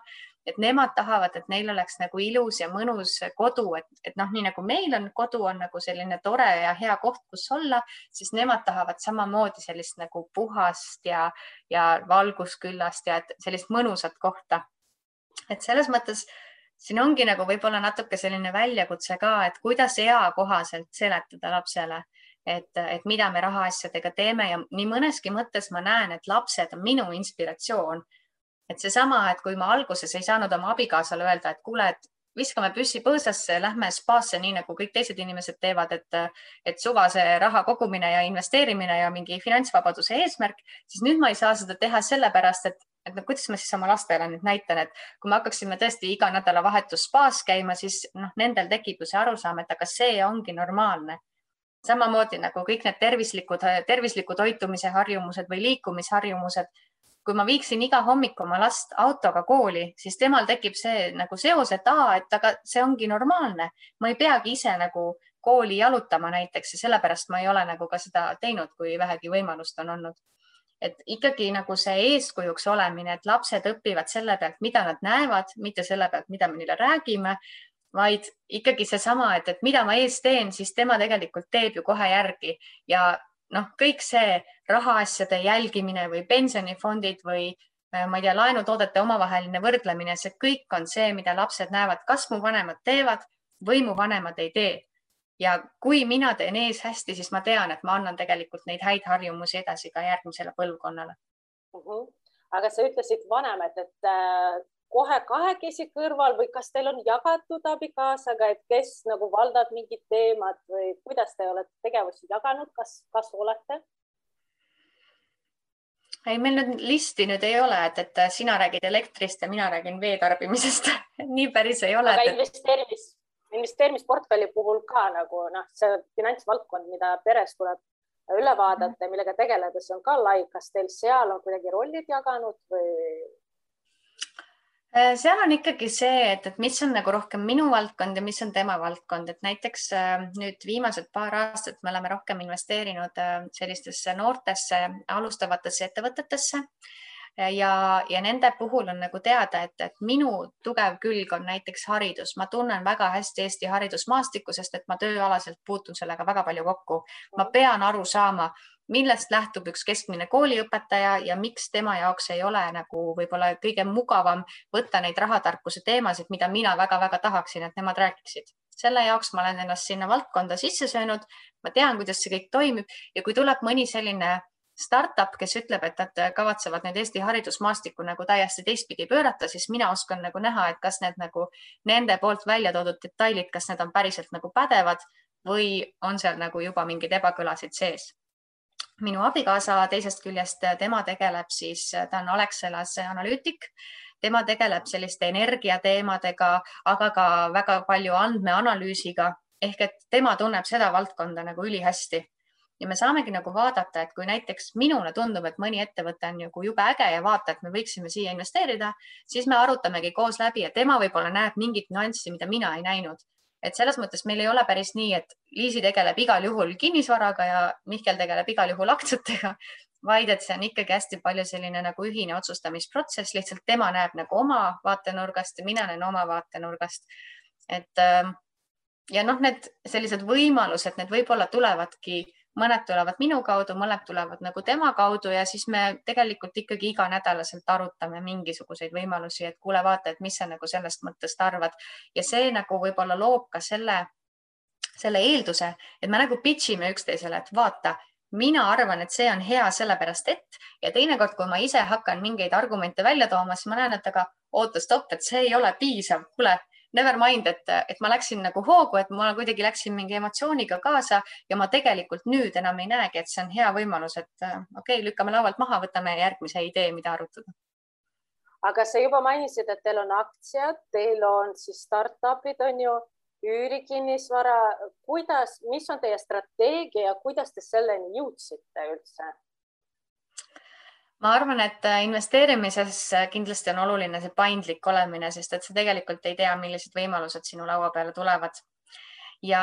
et nemad tahavad, et neil oleks nagu ilus ja mõnus kodu, et, et noh, nii nagu meil on kodu on nagu selline tore ja hea koht, kus olla, siis nemad tahavad samamoodi sellist nagu puhast ja, ja valgusküllast ja sellist mõnusat kohta. et selles mõttes siin ongi nagu võib-olla natuke selline väljakutse ka, et kuidas eakohaselt seletada lapsele, et, et mida me rahaasjadega teeme ja nii mõneski mõttes ma näen, et lapsed on minu inspiratsioon. et seesama, et kui ma alguses ei saanud oma abikaasale öelda, et kuule, et viskame püssi põõsasse, lähme spaasse, nii nagu kõik teised inimesed teevad, et, et suvase raha kogumine ja investeerimine ja mingi finantsvabaduse eesmärk, siis nüüd ma ei saa seda teha sellepärast, et et no kuidas ma siis oma lastele nüüd näitan, et kui me hakkaksime tõesti iga nädalavahetus spaas käima, siis noh, nendel tekib ju see arusaam, et aga see ongi normaalne. samamoodi nagu kõik need tervislikud, tervisliku toitumise harjumused või liikumisharjumused. kui ma viiksin iga hommik oma last autoga kooli, siis temal tekib see nagu seos, et aa, et aga see ongi normaalne, ma ei peagi ise nagu kooli jalutama näiteks ja sellepärast ma ei ole nagu ka seda teinud, kui vähegi võimalust on olnud. Et ikkagi nagu see eeskujuks olemine, et lapsed õpivad selle pealt, mida nad näevad, mitte selle pealt, mida me neile räägime, vaid ikkagi seesama, et, et mida ma ees teen, siis tema tegelikult teeb ju kohe järgi ja noh, kõik see rahaasjade jälgimine või pensionifondid või äh, ma ei tea, laenutoodete omavaheline võrdlemine, see kõik on see, mida lapsed näevad, kas mu vanemad teevad või mu vanemad ei tee. Ja kui mina teen ees hästi, siis ma tean, et ma annan tegelikult neid häid harjumusi edasi ka järgmisele põlvkonnale uh. -huh. aga sa ütlesid vanemad, et äh, kohe kahekesi kõrval või kas teil on jagatud abikaasaga, et kes nagu valdab mingit teemat või kuidas te olete tegevusi jaganud, kas, kas olete? ei, meil nüüd listi nüüd ei ole, et, et sina räägid elektrist ja mina räägin vee tarbimisest nii päris ei ole. aga et... investeerimis, investeerimisportfelli puhul ka nagu noh, see finantsvaldkond, mida peres tuleb üle vaadata ja millega tegeleda, see on ka lai. kas teil seal on kuidagi rollid jaganud või? Äh, seal on ikkagi see, et, et mis on nagu rohkem minu valdkond ja mis on tema valdkond, et näiteks äh, nüüd viimased paar aastat me oleme rohkem investeerinud äh, sellistesse noortesse alustavatesse ettevõtetesse ja, ja nende puhul on nagu teada, et, et minu tugev külg on näiteks haridus, ma tunnen väga hästi Eesti haridusmaastikku, sest et ma tööalaselt puutun sellega väga palju kokku. ma pean aru saama, millest lähtub üks keskmine kooliõpetaja ja miks tema jaoks ei ole nagu võib-olla kõige mugavam võtta neid rahatarkuse teemasid, mida mina väga-väga tahaksin, et nemad räägiksid. selle jaoks ma olen ennast sinna valdkonda sisse söönud. ma tean, kuidas see kõik toimib ja kui tuleb mõni selline startup, kes ütleb, et nad kavatsevad nüüd Eesti haridusmaastikku nagu täiesti teistpidi pöörata, siis mina oskan nagu näha, et kas need nagu nende poolt välja toodud detailid, kas need on päriselt nagu pädevad või on seal nagu juba mingeid ebakõlasid sees. Minu abikaasa teisest küljest, tema tegeleb siis, ta on Alexelas analüütik, tema tegeleb selliste energiateemadega, aga ka väga palju andmeanalüüsiga. Ehk et tema tunneb seda valdkonda nagu ülihästi ja me saamegi nagu vaadata, et kui näiteks minule tundub, et mõni ettevõte on nagu jube äge ja vaata, et me võiksime siia investeerida, siis me arutamegi koos läbi ja tema võib-olla näeb mingit nüanssi, mida mina ei näinud et selles mõttes meil ei ole päris nii, et Liisi tegeleb igal juhul kinnisvaraga ja Mihkel tegeleb igal juhul aktsiatega, vaid et see on ikkagi hästi palju selline nagu ühine otsustamisprotsess, lihtsalt tema näeb nagu oma vaatenurgast ja mina näen oma vaatenurgast. et ähm, ja noh, need sellised võimalused, need võib-olla tulevadki mõned tulevad minu kaudu, mõned tulevad nagu tema kaudu ja siis me tegelikult ikkagi iganädalaselt arutame mingisuguseid võimalusi, et kuule, vaata, et mis sa nagu sellest mõttest arvad ja see nagu võib-olla loob ka selle, selle eelduse, et me nagu pitch ime üksteisele, et vaata, mina arvan, et see on hea sellepärast, et ja teinekord, kui ma ise hakkan mingeid argumente välja tooma, siis ma näen, et aga oota, stopp, et see ei ole piisav. kuule, never mind, et, et ma läksin nagu hoogu, et ma kuidagi läksin mingi emotsiooniga kaasa ja ma tegelikult nüüd enam ei näegi, et see on hea võimalus, et äh, okei okay,, lükkame laualt maha, võtame järgmise idee, mida arutada. aga sa juba mainisid, et teil on aktsiad, teil on siis startup'id on ju, üürikinnisvara, kuidas, mis on teie strateegia kuidas te selleni jõudsite üldse? Ma arvan, et äh, investeerimises äh, kindlasti on oluline see paindlik olemine, sest et sa tegelikult ei tea, millised võimalused sinu laua peale tulevad. ja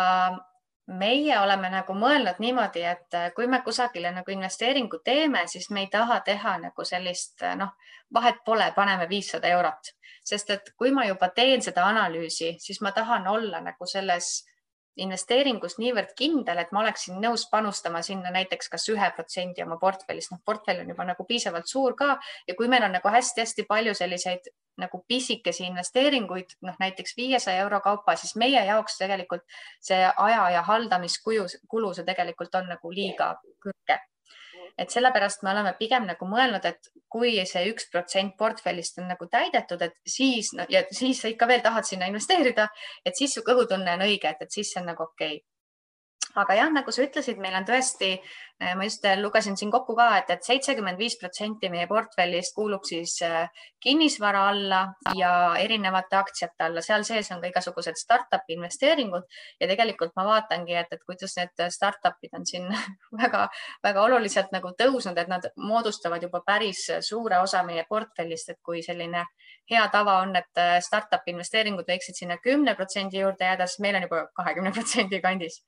meie oleme nagu mõelnud niimoodi, et äh, kui me kusagile nagu investeeringu teeme, siis me ei taha teha nagu sellist noh, vahet pole, paneme viissada eurot, sest et kui ma juba teen seda analüüsi, siis ma tahan olla nagu selles investeeringus niivõrd kindel, et ma oleksin nõus panustama sinna näiteks kas ühe protsendi oma portfellist, noh, portfell on juba nagu piisavalt suur ka ja kui meil on nagu hästi-hästi palju selliseid nagu pisikesi investeeringuid, noh näiteks viiesaja euro kaupa, siis meie jaoks tegelikult see aja ja haldamiskulu, kulu see tegelikult on nagu liiga kõrge et sellepärast me oleme pigem nagu mõelnud, et kui see üks protsent portfellist on nagu täidetud, et siis no, ja siis sa ikka veel tahad sinna investeerida, et siis su kõhutunne on õige, et, et siis see on nagu okei. okay aga jah, nagu sa ütlesid, meil on tõesti, äh, ma just äh, lugesin siin kokku ka, et, et seitsekümmend viis protsenti meie portfellist kuulub siis äh, kinnisvara alla ja erinevate aktsiate alla, seal sees on ka igasugused startup'i investeeringud. Ja tegelikult ma vaatangi, et, et kuidas need startup'id on siin väga-väga oluliselt nagu tõusnud, et nad moodustavad juba päris suure osa meie portfellist, et kui selline hea tava on, et startup'i investeeringud võiksid sinna kümne protsendi juurde jääda, siis meil on juba kahekümne protsendi kandis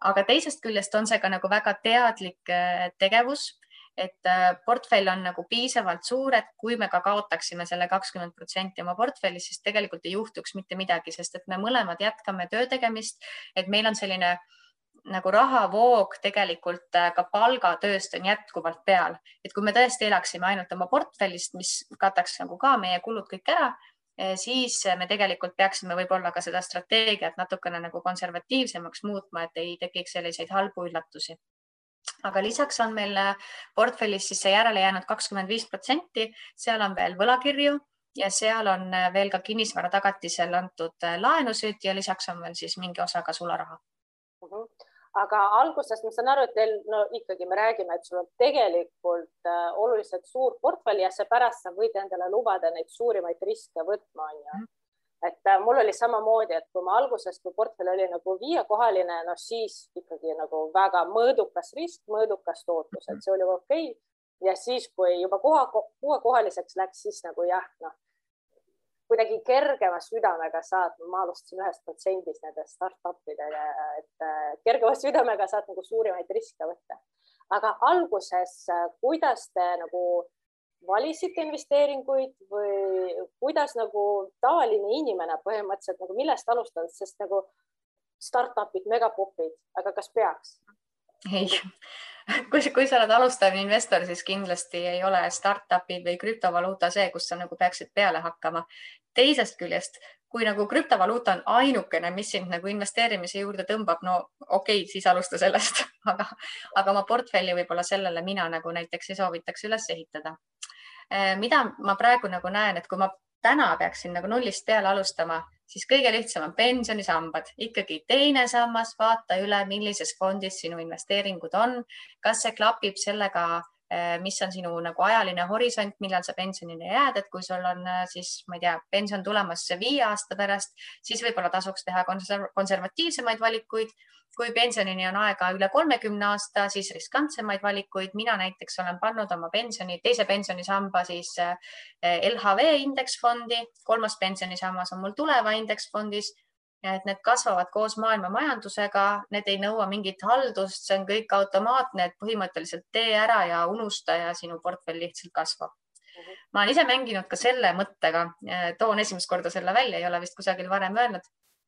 aga teisest küljest on see ka nagu väga teadlik äh, tegevus, et äh, portfell on nagu piisavalt suur, et kui me ka kaotaksime selle kakskümmend protsenti oma portfellist, siis tegelikult ei juhtuks mitte midagi, sest et me mõlemad jätkame töö tegemist, et meil on selline nagu rahavoog tegelikult äh, ka palgatööst on jätkuvalt peal, et kui me tõesti elaksime ainult oma portfellist, mis kataks nagu ka meie kulud kõik ära siis me tegelikult peaksime võib-olla ka seda strateegiat natukene nagu konservatiivsemaks muutma, et ei tekiks selliseid halbu üllatusi. aga lisaks on meil eh, portfellis siis see järele jäänud kakskümmend viis protsenti, seal on veel võlakirju ja seal on veel ka kinnisvara tagatisel antud laenusid ja lisaks on veel siis mingi osa ka sularaha uh. Mhm. -huh aga alguses ma saan aru, et teil no ikkagi me räägime, et sul on tegelikult äh, oluliselt suur portfell ja seepärast sa võid endale lubada neid suurimaid riske võtma, on ju. et äh, mul oli samamoodi, et kui ma alguses, kui portfell oli nagu viiekohaline, noh siis ikkagi nagu väga mõõdukas risk, mõõdukas tootlus, et see oli okei okay. ja siis, kui juba koha, kuuekohaliseks läks, siis nagu jah, noh kuidagi kergema südamega saad, ma alustasin ühest protsendist nende startup idega, et äh, kergema südamega saad nagu suurimaid riske võtta. aga alguses, äh, kuidas te nagu valisite investeeringuid või kuidas nagu tavaline inimene põhimõtteliselt nagu millest alustada, sest nagu startup'id, megapopid, aga kas peaks? ei, kui, kui sa oled alustav investor, siis kindlasti ei ole startup'id või krüptovaluuta see, kus sa nagu peaksid peale hakkama. teisest küljest, kui nagu krüptovaluuta on ainukene, mis sind nagu investeerimise juurde tõmbab, no okei okay,, siis alusta sellest, aga, aga oma portfelli võib-olla sellele mina nagu näiteks ei soovitaks üles ehitada. Eh, mida ma praegu nagu näen, et kui ma täna peaksin nagu nullist peale alustama, siis kõige lihtsam on pensionisambad, ikkagi teine sammas, vaata üle, millises fondis sinu investeeringud on, kas see klapib sellega, mis on sinu nagu ajaline horisont, millal sa pensionile jääd, et kui sul on eh, siis, ma ei tea, pension tulemas viie aasta pärast, siis võib-olla tasuks teha konservatiivsemaid valikuid kui pensionini on aega üle kolmekümne aasta, siis riskantsemaid valikuid. mina näiteks olen pannud oma pensioni, teise pensionisamba siis eh, LHV indeksfondi, kolmas pensionisammas on mul Tuleva indeksfondis. Et need kasvavad koos maailma majandusega, need ei nõua mingit haldust, see on kõik automaatne, et põhimõtteliselt tee ära ja unusta ja sinu portfell lihtsalt kasvab. Ma olen ise mänginud ka selle mõttega, toon esimest korda selle välja, ei ole vist kusagil varem öelnud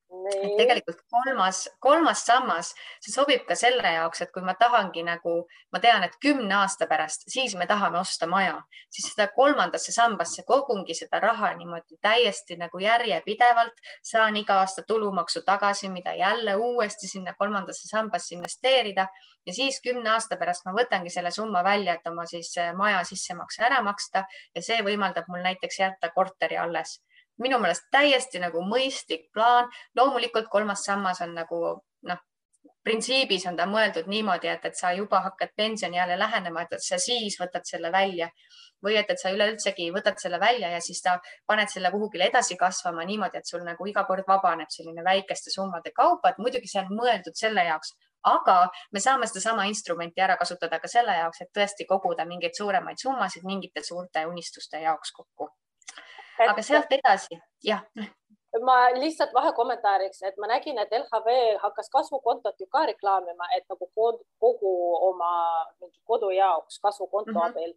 et tegelikult kolmas, kolmas sammas, see sobib ka selle jaoks, et kui ma tahangi nagu, ma tean, et kümne aasta pärast, siis me tahame osta maja, siis seda kolmandasse sambasse kogungi seda raha niimoodi täiesti nagu järjepidevalt, saan iga aasta tulumaksu tagasi, mida jälle uuesti sinna kolmandasse sambasse investeerida ja siis kümne aasta pärast ma võtangi selle summa välja, et oma siis maja sissemakse ära maksta ja see võimaldab mul näiteks jätta korteri alles minu meelest täiesti nagu mõistlik plaan. loomulikult kolmas sammas on nagu noh, printsiibis on ta mõeldud niimoodi, et, et sa juba hakkad pensionieale lähenema, et sa siis võtad selle välja. Või et, et sa üleüldsegi võtad selle välja ja siis ta paned selle kuhugile edasi kasvama niimoodi, et sul nagu iga kord vabaneb selline väikeste summade kaupa, et muidugi see on mõeldud selle jaoks, aga me saame sedasama instrumenti ära kasutada ka selle jaoks, et tõesti koguda mingeid suuremaid summasid mingite suurte unistuste jaoks kokku et.... aga sealt edasi, jah ma lihtsalt vahekommentaariks, et ma nägin, et LHV hakkas kasvukontot ju ka reklaamima, et nagu kogu oma mingi kodu jaoks kasvukonto mm -hmm. abil.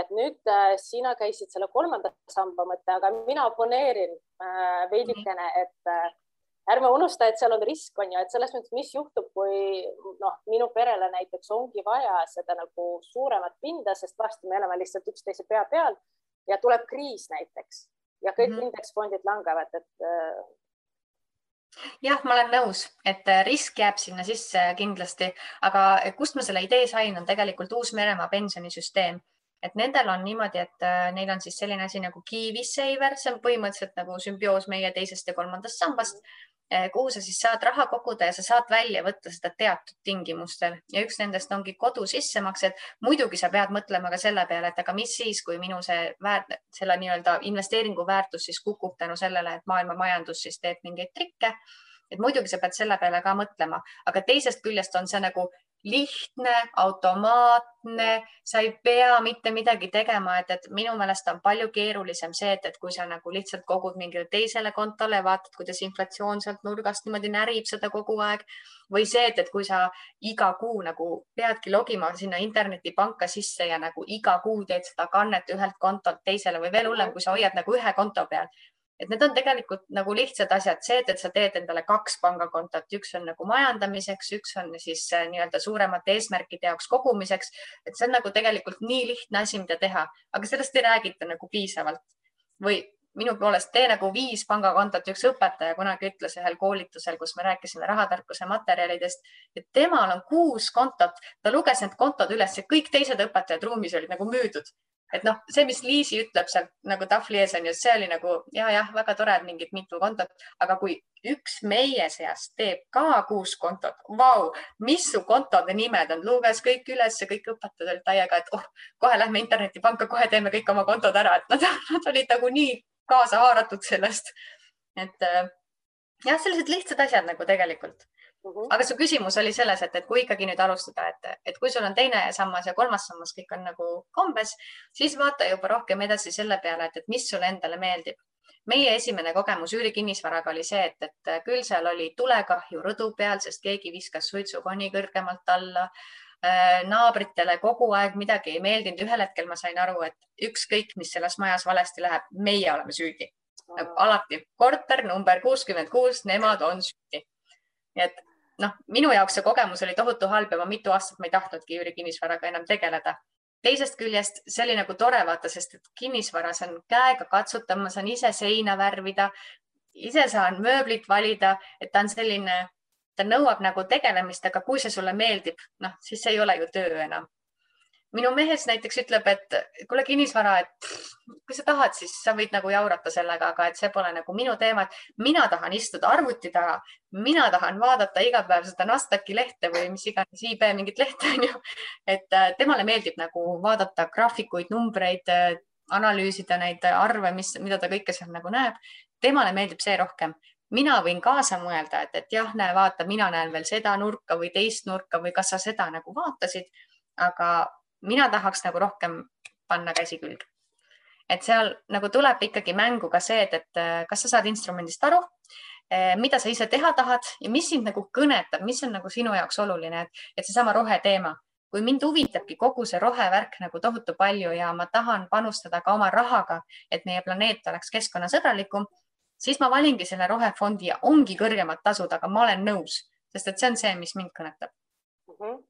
et nüüd äh, sina käisid selle kolmanda samba mõtte, aga mina oponeerin äh, veidikene, et äh, ärme unusta, et seal on risk, on ju, et selles mõttes, mis juhtub, kui noh, minu perele näiteks ongi vaja seda nagu suuremat pinda, sest varsti me oleme lihtsalt üksteise pea peal ja tuleb kriis näiteks ja kõik mm -hmm. indeksfondid langevad, et äh, jah, ma olen nõus, et äh, risk jääb sinna sisse kindlasti, aga kust ma selle idee sain, on tegelikult Uus-Meremaa pensionisüsteem, et nendel on niimoodi, et äh, neil on siis selline asi nagu Kiwi Saver, see on põhimõtteliselt nagu sümbioos meie teisest ja kolmandast sambast. Eh, kuhu sa siis saad raha koguda ja sa saad välja võtta seda teatud tingimustel ja üks nendest ongi kodu sissemaksed. muidugi sa pead mõtlema ka selle peale, et aga mis siis, kui minu see väärt, selle nii-öelda investeeringu väärtus siis kukub tänu sellele, et maailma majandus siis teeb mingeid trikke. et muidugi sa pead selle peale ka mõtlema, aga teisest küljest on see nagu lihtne, automaatne, sa ei pea mitte midagi tegema, et, et minu meelest on palju keerulisem see, et, et kui sa nagu lihtsalt kogud mingile teisele kontole, vaatad, kuidas inflatsioon sealt nurgast niimoodi närib seda kogu aeg või see, et, et kui sa iga kuu nagu peadki logima sinna internetipanka sisse ja nagu iga kuu teed seda kannet ühelt kontolt teisele või veel hullem, kui sa hoiad nagu ühe konto peal et need on tegelikult nagu lihtsad asjad, see, et, sa teed endale kaks pangakontot, üks on nagu majandamiseks, üks on siis äh, nii-öelda suuremate eesmärkide jaoks kogumiseks, et see on nagu tegelikult nii lihtne asi, mida teha, aga sellest ei räägita nagu piisavalt. Või minu poolest tee nagu viis pangakontot, üks õpetaja kunagi ütles ühel koolitusel, kus me rääkisime rahatarkuse materjalidest, et temal on kuus kontot, ta luges need kontod üles ja kõik teised õpetajad ruumis olid nagu müüdud et noh, see, mis Liisi ütleb sealt nagu tahvli ees on ju, see oli nagu ja, jah, väga tore, mingid mitu kontot, aga kui üks meie seast teeb ka kuus kontot, vau, mis su kontode nimed on, luges kõik üles, kõik õpetajad olid täiega, et oh, kohe lähme internetipanka, kohe teeme kõik oma kontod ära, et nad, nad olid nagu nii kaasa haaratud sellest. et äh, jah, sellised lihtsad asjad nagu tegelikult -hmm. aga su küsimus oli selles, et, et kui ikkagi nüüd alustada, et, et kui sul on teine sammas ja kolmas sammas, kõik on nagu kombes, siis vaata juba rohkem edasi selle peale, et, et mis sulle endale meeldib. meie esimene kogemus üürikinnisvaraga oli see, et, et küll seal oli tulekahju rõdu peal, sest keegi viskas suitsukoni kõrgemalt alla äh, naabritele kogu aeg midagi ei meeldinud. ühel hetkel ma sain aru, et ükskõik, mis selles majas valesti läheb, meie oleme süüdi. nagu alati korter number kuuskümmend kuus, nemad on süüdi. nii et noh, minu jaoks see kogemus oli tohutu halb ja ma mitu aastat ma ei tahtnudki üürikinnisvaraga enam tegeleda. teisest küljest see oli nagu tore vaata, sest et kinnisvaras on käega katsutav, ma saan ise seina värvida, ise saan mööblit valida, et ta on selline, ta nõuab nagu tegelemist, aga kui see sulle meeldib, noh, siis see ei ole ju töö enam minu mehes näiteks ütleb, et kuule, kinnisvara, et kui sa tahad, siis sa võid nagu jaurata sellega, aga et see pole nagu minu teema, et mina tahan istuda arvuti taga, mina tahan vaadata iga päev seda Nasdaqi lehte või mis iganes IB mingit lehte on ju. et äh, temale meeldib nagu vaadata graafikuid, numbreid, äh, analüüsida neid arve, mis, mida ta kõike seal nagu näeb. temale meeldib see rohkem mina võin kaasa mõelda, et, et jah, näe, vaata, mina näen veel seda nurka või teist nurka või kas sa seda nagu vaatasid, aga mina tahaks nagu rohkem panna käsi külge. et seal nagu tuleb ikkagi mängu ka see, et, et äh, kas sa saad instrumendist aru, äh, mida sa ise teha tahad ja mis sind nagu kõnetab, mis on nagu sinu jaoks oluline, et, et seesama roheteema, kui mind huvitabki kogu see rohevärk nagu tohutu palju ja ma tahan panustada ka oma rahaga, et meie planeet oleks keskkonnasõbralikum, siis ma valingi selle rohefondi ja ongi kõrgemad tasud, aga ma olen nõus, sest et see on see, mis mind kõnetab mm. -hmm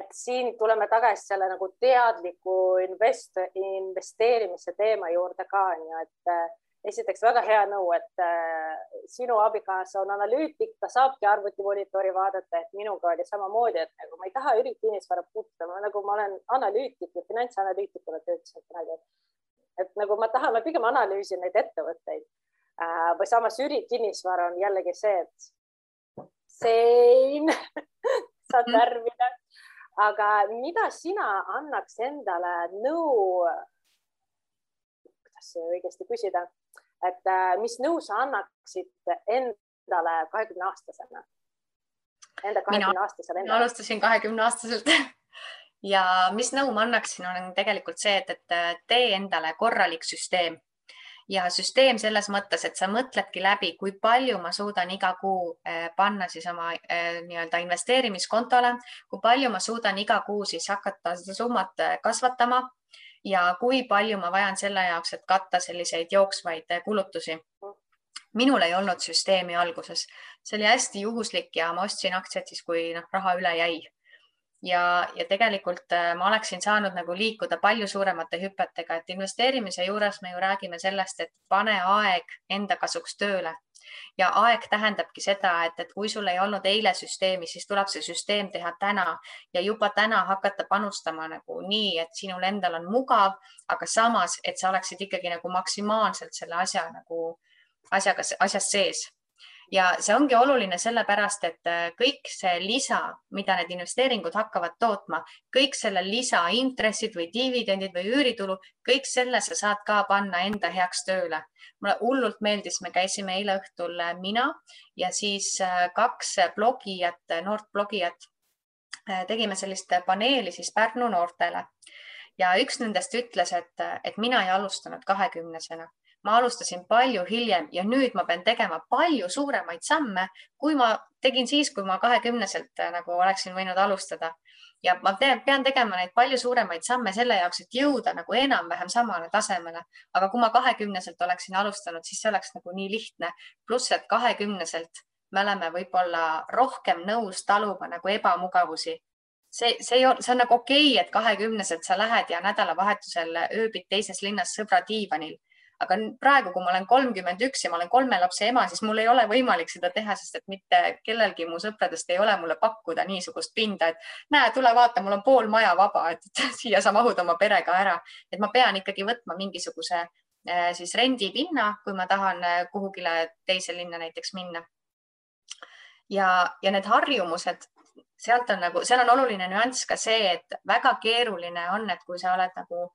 et siin tuleme tagasi selle nagu teadliku invest-, investeerimise teema juurde ka on ju, et äh, esiteks väga hea nõu, et äh, sinu abikaasa on analüütik, ta saabki arvutimonitori vaadata, et minuga oli samamoodi, et nagu ma ei taha ürikinnisvara puutuda, nagu ma olen analüütik ja finantsanalüütikuna töötasin kunagi. et nagu ma tahan, ma pigem analüüsin neid ettevõtteid äh, või samas ürikinnisvara on jällegi see, et sein saad mhm. värvida aga mida sina annaks endale nõu, kuidas õigesti küsida, et äh, mis nõu sa annaksid endale kahekümne aastasena? Enda kahekümne aastasele. mina alustasin kahekümne aastaselt ja mis nõu ma annaksin, on tegelikult see, et, et tee endale korralik süsteem ja süsteem selles mõttes, et sa mõtledki läbi, kui palju ma suudan iga kuu eh, panna siis oma eh, nii-öelda investeerimiskontole, kui palju ma suudan iga kuu siis hakata seda summat eh, kasvatama ja kui palju ma vajan selle jaoks, et katta selliseid jooksvaid kulutusi. Minul ei olnud süsteemi alguses, see oli hästi juhuslik ja ma ostsin aktsiaid siis, kui noh, raha üle jäi ja, ja tegelikult äh, ma oleksin saanud nagu liikuda palju suuremate hüpetega, et investeerimise juures me ju räägime sellest, et pane aeg enda kasuks tööle. Ja aeg tähendabki seda, et, et kui sul ei olnud eile süsteemi, siis tuleb see süsteem teha täna. Ja juba täna hakata panustama nagu nii, et sinul endal on mugav, aga samas, et sa oleksid ikkagi nagu maksimaalselt selle asja nagu asjaga, asjas sees ja see ongi oluline sellepärast, et äh, kõik see lisa, mida need investeeringud hakkavad tootma, kõik selle lisa intressid või dividendid või üüritulu, kõik selle sa saad ka panna enda heaks tööle. mulle hullult meeldis, me käisime eile õhtul äh, mina ja siis äh, kaks blogijat, noort blogijat, tegime sellist paneeli siis Pärnu noortele ja üks nendest ütles, et, et mina ei alustanud kahekümnesena ma alustasin palju hiljem ja nüüd ma pean tegema palju suuremaid samme, kui ma tegin siis, kui ma kahekümneselt äh, nagu oleksin võinud alustada. ja ma teen, pean tegema neid palju suuremaid samme selle jaoks, et jõuda nagu enam-vähem samale tasemele. aga kui ma kahekümneselt oleksin alustanud, siis see oleks nagu nii lihtne. pluss, et kahekümneselt me oleme võib-olla rohkem nõus taluma nagu ebamugavusi see, see ei ole, see on nagu okei okay,, et kahekümneselt sa lähed ja nädalavahetusel ööbid teises linnas sõbra diivanil aga praegu, kui ma olen kolmkümmend üks ja ma olen kolme lapse ema, siis mul ei ole võimalik seda teha, sest et mitte kellelgi mu sõpradest ei ole mulle pakkuda niisugust pinda, et näe, tule vaata, mul on pool maja vaba, et siia sa mahud oma perega ära, et ma pean ikkagi võtma mingisuguse eh, siis rendipinna, kui ma tahan eh, kuhugile teise linna näiteks minna. ja, ja need harjumused, sealt on nagu, seal on oluline nüanss ka see, et väga keeruline on, et kui sa oled nagu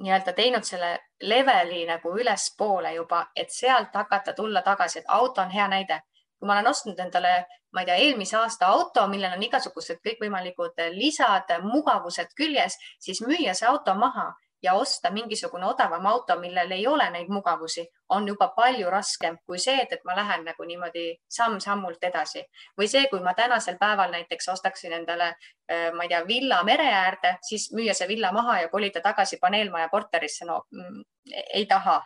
nii-öelda teinud selle leveli nagu ülespoole juba, et sealt hakata tulla tagasi, et auto on hea näide. kui ma olen ostnud endale, ma ei tea, eelmise aasta auto, millel on igasugused kõikvõimalikud lisad, mugavused küljes, siis müüa see auto maha ja osta mingisugune odavam auto, millel ei ole neid mugavusi, on juba palju raskem kui see, et, et ma lähen nagu niimoodi samm-sammult edasi. Või see, kui ma tänasel päeval näiteks ostaksin endale, äh, ma ei tea, villa mere äärde, siis müüa see villa maha ja kolida tagasi paneelmaja korterisse. no mm, ei taha,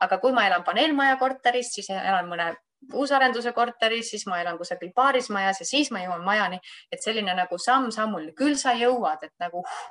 aga kui ma elan paneelmaja korteris, siis elan mõne uusarenduse korteris, siis ma elan kusagil paarismajas ja siis ma jõuan majani, et selline nagu samm-sammul, küll sa jõuad, et nagu uh,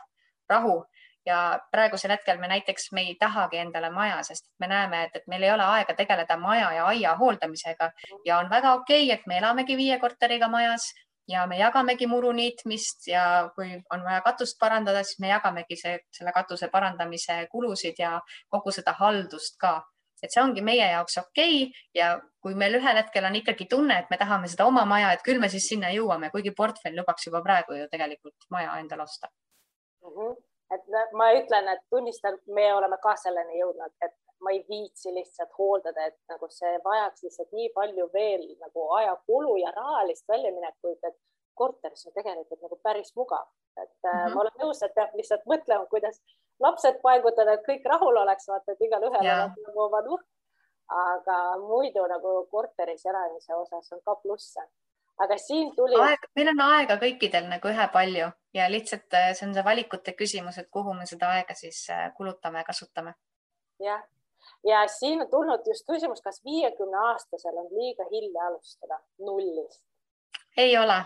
rahu ja praegusel hetkel me näiteks, me ei tahagi endale maja, sest me näeme, et, et meil ei ole aega tegeleda maja ja aia hooldamisega ja on väga okei okay,, et me elamegi viie korteriga majas ja me jagamegi muru niitmist ja kui on vaja katust parandada, siis me jagamegi see, selle katuse parandamise kulusid ja kogu seda haldust ka. et see ongi meie jaoks okei okay. ja kui meil ühel hetkel on ikkagi tunne, et me tahame seda oma maja, et küll me siis sinna jõuame, kuigi portfell lubaks juba praegu ju tegelikult maja endale osta mm. -hmm et ma ütlen, et tunnistan, me oleme ka selleni jõudnud, et ma ei viitsi lihtsalt hooldada, et nagu see vajaks lihtsalt nii palju veel nagu ajakulu ja rahalist väljaminekuid, et korteris on tegelikult nagu päris mugav, et mm -hmm. ma olen nõus, et peab lihtsalt mõtlema, kuidas lapsed paigutada, et kõik rahul oleks, vaata, et igalühel oleks nagu oma nurk. aga muidu nagu korteris elamise osas on ka plusse aga siin tuli. meil on aega kõikidel nagu ühepalju ja lihtsalt äh, see on see valikute küsimus, et kuhu me seda aega siis äh, kulutame ja kasutame. jah, ja siin on tulnud just küsimus, kas viiekümne aastasel on liiga hilja alustada nullist? ei ole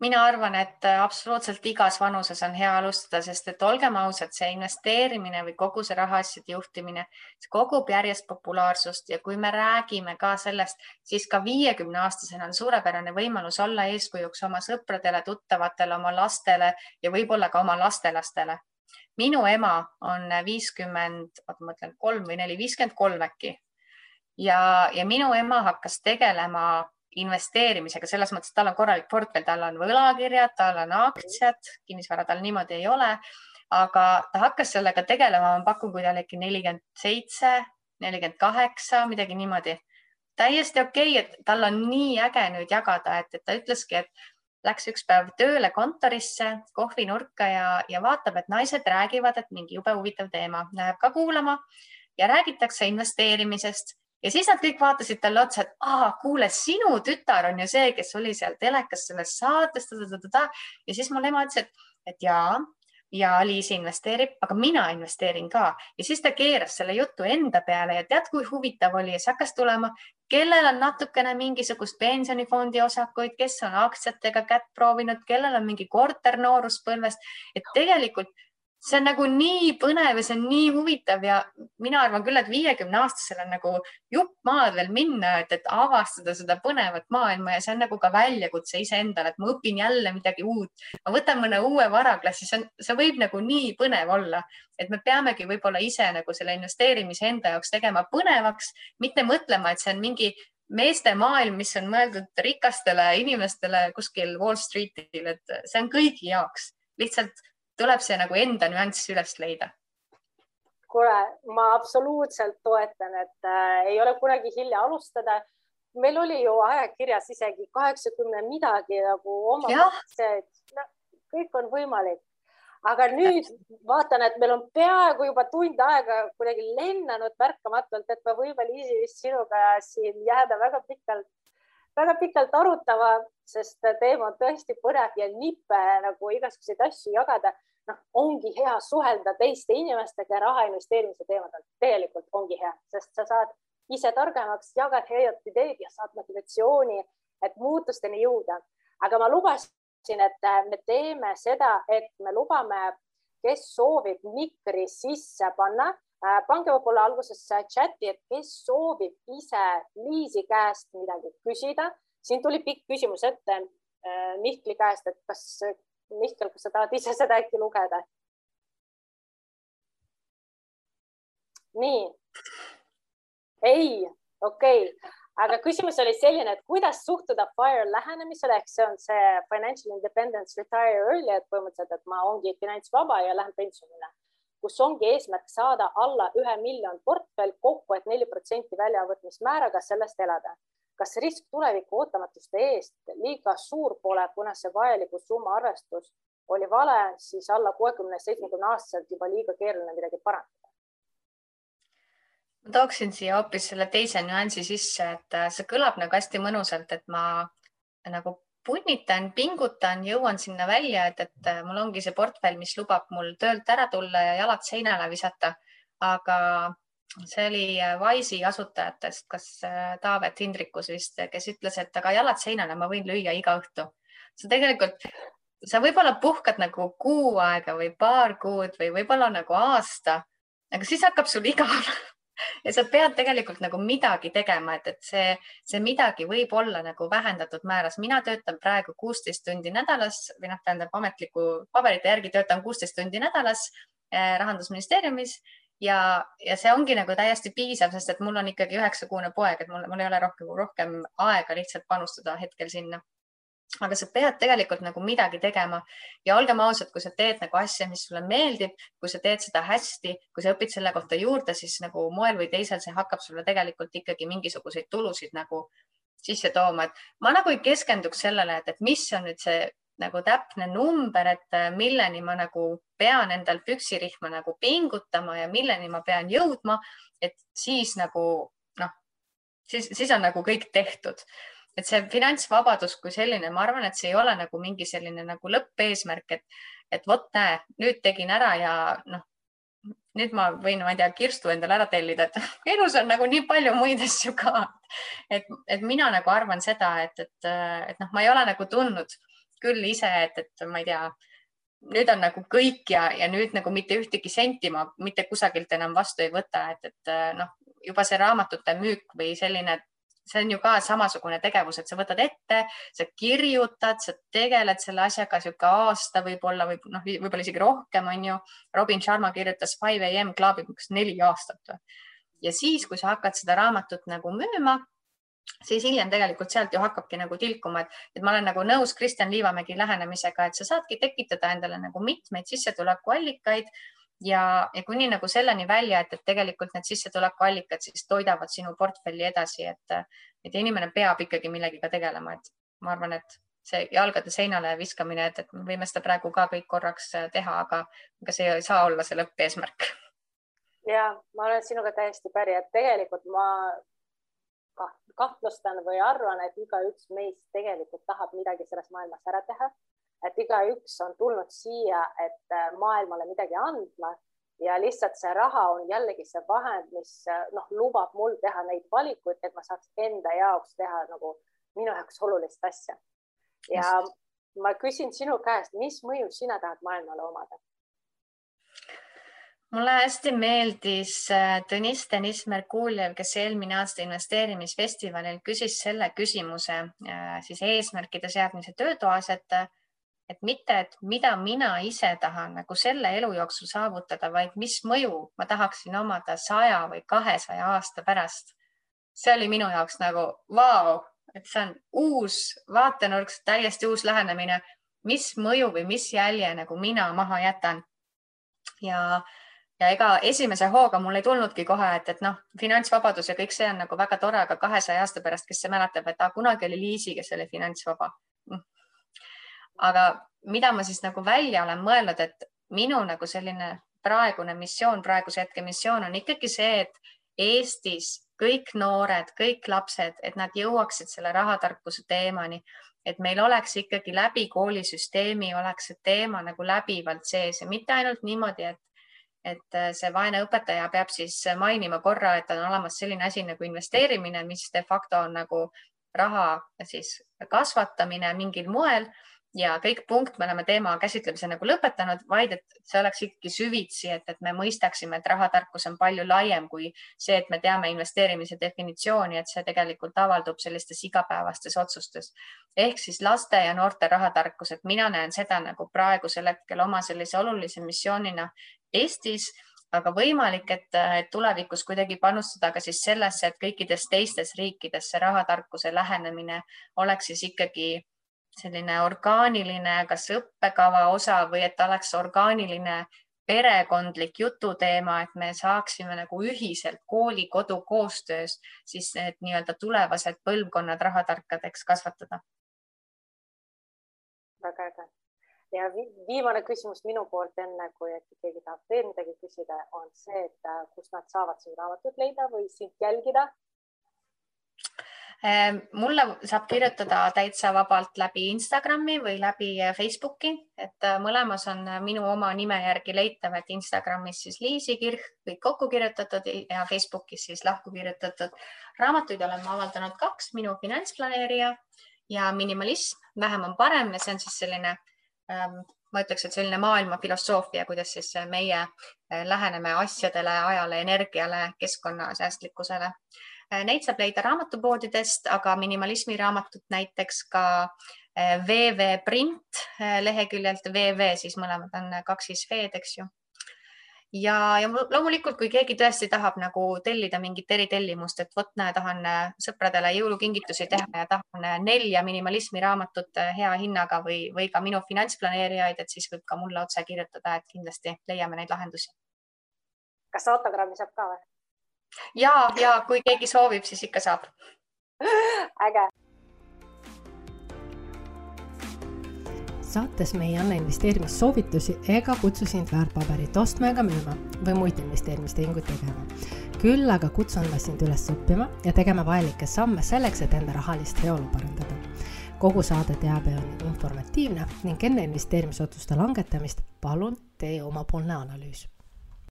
mina arvan, et äh, absoluutselt igas vanuses on hea alustada, sest et olgem ausad, see investeerimine või kogu see rahaasjade juhtimine, see kogub järjest populaarsust ja kui me räägime ka sellest, siis ka viiekümne aastasena on suurepärane võimalus olla eeskujuks oma sõpradele, tuttavatele, oma lastele ja võib-olla ka oma lastelastele. minu ema on viiskümmend, oota, ma mõtlen kolm või neli, viiskümmend kolm äkki ja, ja minu ema hakkas tegelema investeerimisega selles mõttes, et tal on korralik portfell, tal on võlakirjad, tal on aktsiad, kinnisvara tal niimoodi ei ole. aga ta hakkas sellega tegelema, ma pakun, kui ta oli äkki nelikümmend seitse, nelikümmend kaheksa, midagi niimoodi. täiesti okei okay,, et tal on nii äge nüüd jagada, et, et ta ütleski, et läks üks päev tööle kontorisse, kohvinurka ja, ja vaatab, et naised räägivad, et mingi jube huvitav teema, läheb ka kuulama ja räägitakse investeerimisest ja siis nad kõik vaatasid talle otsa, et aa, kuule, sinu tütar on ju see, kes oli seal telekas selles saates. ja siis mul ema ütles, et, et jaa ja Liis investeerib, aga mina investeerin ka ja siis ta keeras selle jutu enda peale ja tead, kui huvitav oli ja siis hakkas tulema, kellel on natukene mingisugust pensionifondi osakuid, kes on aktsiatega kätt proovinud, kellel on mingi korter nooruspõlvest, et tegelikult see on nagu nii põnev ja see on nii huvitav ja mina arvan küll, et viiekümne aastasel on nagu jupp maad veel minna, et, et avastada seda põnevat maailma ja see on nagu ka väljakutse iseendale, et ma õpin jälle midagi uut. ma võtan mõne uue varaklassi, see on, see võib nagu nii põnev olla, et me peamegi võib-olla ise nagu selle investeerimise enda jaoks tegema põnevaks, mitte mõtlema, et see on mingi meeste maailm, mis on mõeldud rikastele inimestele kuskil Wall Streetil, et see on kõigi jaoks, lihtsalt tuleb see nagu enda nüanss üles leida kuule, ma absoluutselt toetan, et äh, ei ole kunagi hilja alustada. meil oli ju ajakirjas isegi kaheksakümne midagi nagu oma, no, kõik on võimalik. aga nüüd vaatan, et meil on peaaegu juba tund aega kuidagi lennanud märkamatult, et me võime Liisi vist sinuga siin jääda väga pikalt, väga pikalt arutama, sest teema on tõesti põnev ja nippe nagu igasuguseid asju jagada noh, ongi hea suhelda teiste inimestega raha investeerimise teemadel. tegelikult ongi hea, sest sa saad ise targemaks, jagad head ideed ja saad motivatsiooni, et muutusteni jõuda. aga ma lubasin, et me teeme seda, et me lubame, kes soovib mikri sisse panna, pange võib-olla alguses chati, et kes soovib ise Liisi käest midagi küsida. siin tuli pikk küsimus ette äh, Mihkli käest, et kas Mihkel, kas sa tahad ise seda äkki lugeda? nii. ei, okei okay., aga küsimus oli selline, et kuidas suhtuda FIRE lähenemisele ehk see on see financial independence retire early, et põhimõtteliselt, et ma ongi finantsvaba ja lähen pensionile, kus ongi eesmärk saada alla ühe miljon portfell kokku et, et neli protsenti väljavõtmismääraga sellest elada kas risk tuleviku ootamatuste eest liiga suur pole, kuna see vajaliku summa arvestus oli vale, siis alla kuuekümne, seitsmekümne aastaselt juba liiga keeruline midagi parandada. ma tooksin siia hoopis selle teise nüansi sisse, et äh, see kõlab nagu hästi mõnusalt, et ma nagu punnitan, pingutan, jõuan sinna välja, et, et äh, mul ongi see portfell, mis lubab mul töölt ära tulla ja jalad seinale visata. aga see oli äh, Wise'i asutajatest, kas äh, Taavet Hindrikus vist, kes ütles, et aga jalad seinale ma võin lüüa iga õhtu. sa tegelikult, sa võib-olla puhkad nagu kuu aega või paar kuud või võib-olla nagu aasta, aga siis hakkab sul igav ja sa pead tegelikult nagu midagi tegema, et, et see, see midagi võib olla nagu vähendatud määras. mina töötan praegu kuusteist tundi nädalas või noh, tähendab ametliku paberite järgi töötan kuusteist tundi nädalas eh, rahandusministeeriumis ja, ja see ongi nagu täiesti piisav, sest et mul on ikkagi üheksakuune poeg, et mul, mul ei ole rohkem, rohkem aega lihtsalt panustada hetkel sinna. Aga sa pead tegelikult nagu midagi tegema ja olgem ausad, kui sa teed nagu asja, mis sulle meeldib, kui sa teed seda hästi, kui sa õpid selle kohta juurde, siis nagu moel või teisel see hakkab sulle tegelikult ikkagi mingisuguseid tulusid nagu sisse tooma, et ma nagu ei keskenduks sellele, et, et mis on nüüd see nagu täpne number, et äh, milleni ma nagu pean endal püksirihma nagu pingutama ja milleni ma pean jõudma, et siis nagu noh, siis, siis on nagu kõik tehtud. Et see finantsvabadus kui selline, ma arvan, et see ei ole nagu mingi selline nagu lõppeesmärk, et, et vot näe, nüüd tegin ära ja noh, nüüd ma võin, ma ei tea, kirstu endale ära tellida, et elus on nagu nii palju muid asju ka. et, et mina nagu arvan seda, et, et, et noh, ma ei ole nagu tundnud küll ise, et, et ma ei tea, nüüd on nagu kõik ja, ja nüüd nagu mitte ühtegi senti ma mitte kusagilt enam vastu ei võta, et, et noh, juba see raamatute müük või selline, see on ju ka samasugune tegevus, et sa võtad ette, sa kirjutad, sa tegeled selle asjaga sihuke aasta võib-olla või noh, võib-olla isegi rohkem, on ju. Robin Sharma kirjutas Five am Clubi neli aastat. ja siis, kui sa hakkad seda raamatut nagu müüma siis hiljem tegelikult sealt ju hakkabki nagu tilkuma, et, et ma olen nagu nõus Kristjan Liivamägi lähenemisega, et sa saadki tekitada endale nagu mitmeid sissetulekuallikaid ja, ja kuni nagu selleni välja, et, et tegelikult need sissetulekuallikad siis toidavad sinu portfelli edasi, et, et inimene peab ikkagi millegiga tegelema, et ma arvan, et see jalgade seinale viskamine, et, et me võime seda praegu ka kõik korraks teha, aga, aga see ei saa olla see lõppeesmärk. ja ma olen sinuga täiesti päri, et tegelikult ma kahtlustan või arvan, et igaüks meist tegelikult tahab midagi selles maailmas ära teha. Et igaüks on tulnud siia, et äh, maailmale midagi andma ja lihtsalt see raha on jällegi see vahend, mis äh, noh, lubab mul teha neid valikuid, et ma saaks enda jaoks teha nagu minu jaoks olulist asja. ja Just. ma küsin sinu käest, mis mõju sina tahad maailmale omada? mulle hästi meeldis äh, Tõnis Deniss Merkuljev, kes eelmine aasta investeerimisfestivalil küsis selle küsimuse siis eesmärkide seadmise töötoas, et, et mitte, et mida mina ise tahan nagu selle elu jooksul saavutada, vaid mis mõju ma tahaksin omada saja või kahesaja aasta pärast. see oli minu jaoks nagu vau wow,, et see on uus vaatenurk, täiesti uus lähenemine, mis mõju või mis jälje nagu mina maha jätan. ja, ja ega esimese hooga mul ei tulnudki kohe, et, et noh, finantsvabadus ja kõik see on nagu väga tore, aga kahesaja aasta pärast, kes see mäletab, et ah, kunagi oli Liisi, kes oli finantsvaba. Aga mida ma siis nagu välja olen mõelnud, et minu nagu selline praegune missioon, praeguse hetke missioon on ikkagi see, et Eestis kõik noored, kõik lapsed, et nad jõuaksid selle rahatarkuse teemani, et meil oleks ikkagi läbi koolisüsteemi oleks see teema nagu läbivalt sees ja mitte ainult niimoodi, et et see vaene õpetaja peab siis mainima korra, et on olemas selline asi nagu investeerimine, mis de facto on nagu raha siis kasvatamine mingil moel ja kõik punkt, me oleme teema käsitlemise nagu lõpetanud, vaid et see oleks ikkagi süvitsi, et, et me mõistaksime, et rahatarkus on palju laiem kui see, et me teame investeerimise definitsiooni, et see tegelikult avaldub sellistes igapäevastes otsustes. ehk siis laste ja noorte rahatarkus, et mina näen seda nagu praegusel hetkel oma sellise olulise missioonina Eestis aga võimalik, et, tulevikus kuidagi panustada ka siis sellesse, et kõikides teistes riikides see rahatarkuse lähenemine oleks siis ikkagi selline orgaaniline, kas õppekava osa või et oleks orgaaniline perekondlik jututeema, et me saaksime nagu ühiselt kooli-kodu koostöös siis need nii-öelda tulevased põlvkonnad rahatarkadeks kasvatada. väga äge. ja viimane küsimus minu poolt, enne kui äkki keegi tahab veel midagi küsida, on see, et äh, kust nad saavad sinu raamatut leida või sind jälgida mulle saab kirjutada täitsa vabalt läbi Instagrami või läbi eh, Facebooki, et eh, mõlemas on eh, minu oma nime järgi leitav, et Instagramis siis Liisi Kirh kõik kokku kirjutatud ja Facebookis siis lahku kirjutatud. raamatuid olen ma avaldanud kaks, Minu finantsplaneerija ja Minimalism, vähem on parem ja see on siis selline ähm, ma ütleks, et selline maailma filosoofia, kuidas siis meie läheneme asjadele, ajale, energiale, keskkonnasäästlikkusele Äh, neid saab leida raamatupoodidest, aga minimalismi raamatut näiteks ka VV äh, Print äh, leheküljelt VV, siis mõlemad on kaks siis V-d, eks ju. ja, ja loomulikult, kui keegi tõesti tahab nagu tellida mingit eritellimust, et vot näe, tahan sõpradele jõulukingitusi teha ja tahan nelja minimalismi raamatut hea hinnaga või, või ka minu finantsplaneerijaid, et siis võib ka mulle otse kirjutada, et kindlasti leiame neid lahendusi. kas autogrammi saab ka või? Ja, ja kui keegi soovib, siis ikka saab. äge. saates me ei anna investeerimissoovitusi ega kutsu sind väärtpaberit ostma ega müüma või muid investeerimistehinguid tegema. küll aga kutsun ma sind üles õppima ja tegema vajalikke samme selleks, et enda rahalist heaolu parandada. kogu saade teabe on informatiivne ning enne investeerimisotsuste langetamist palun tee omapoolne analüüs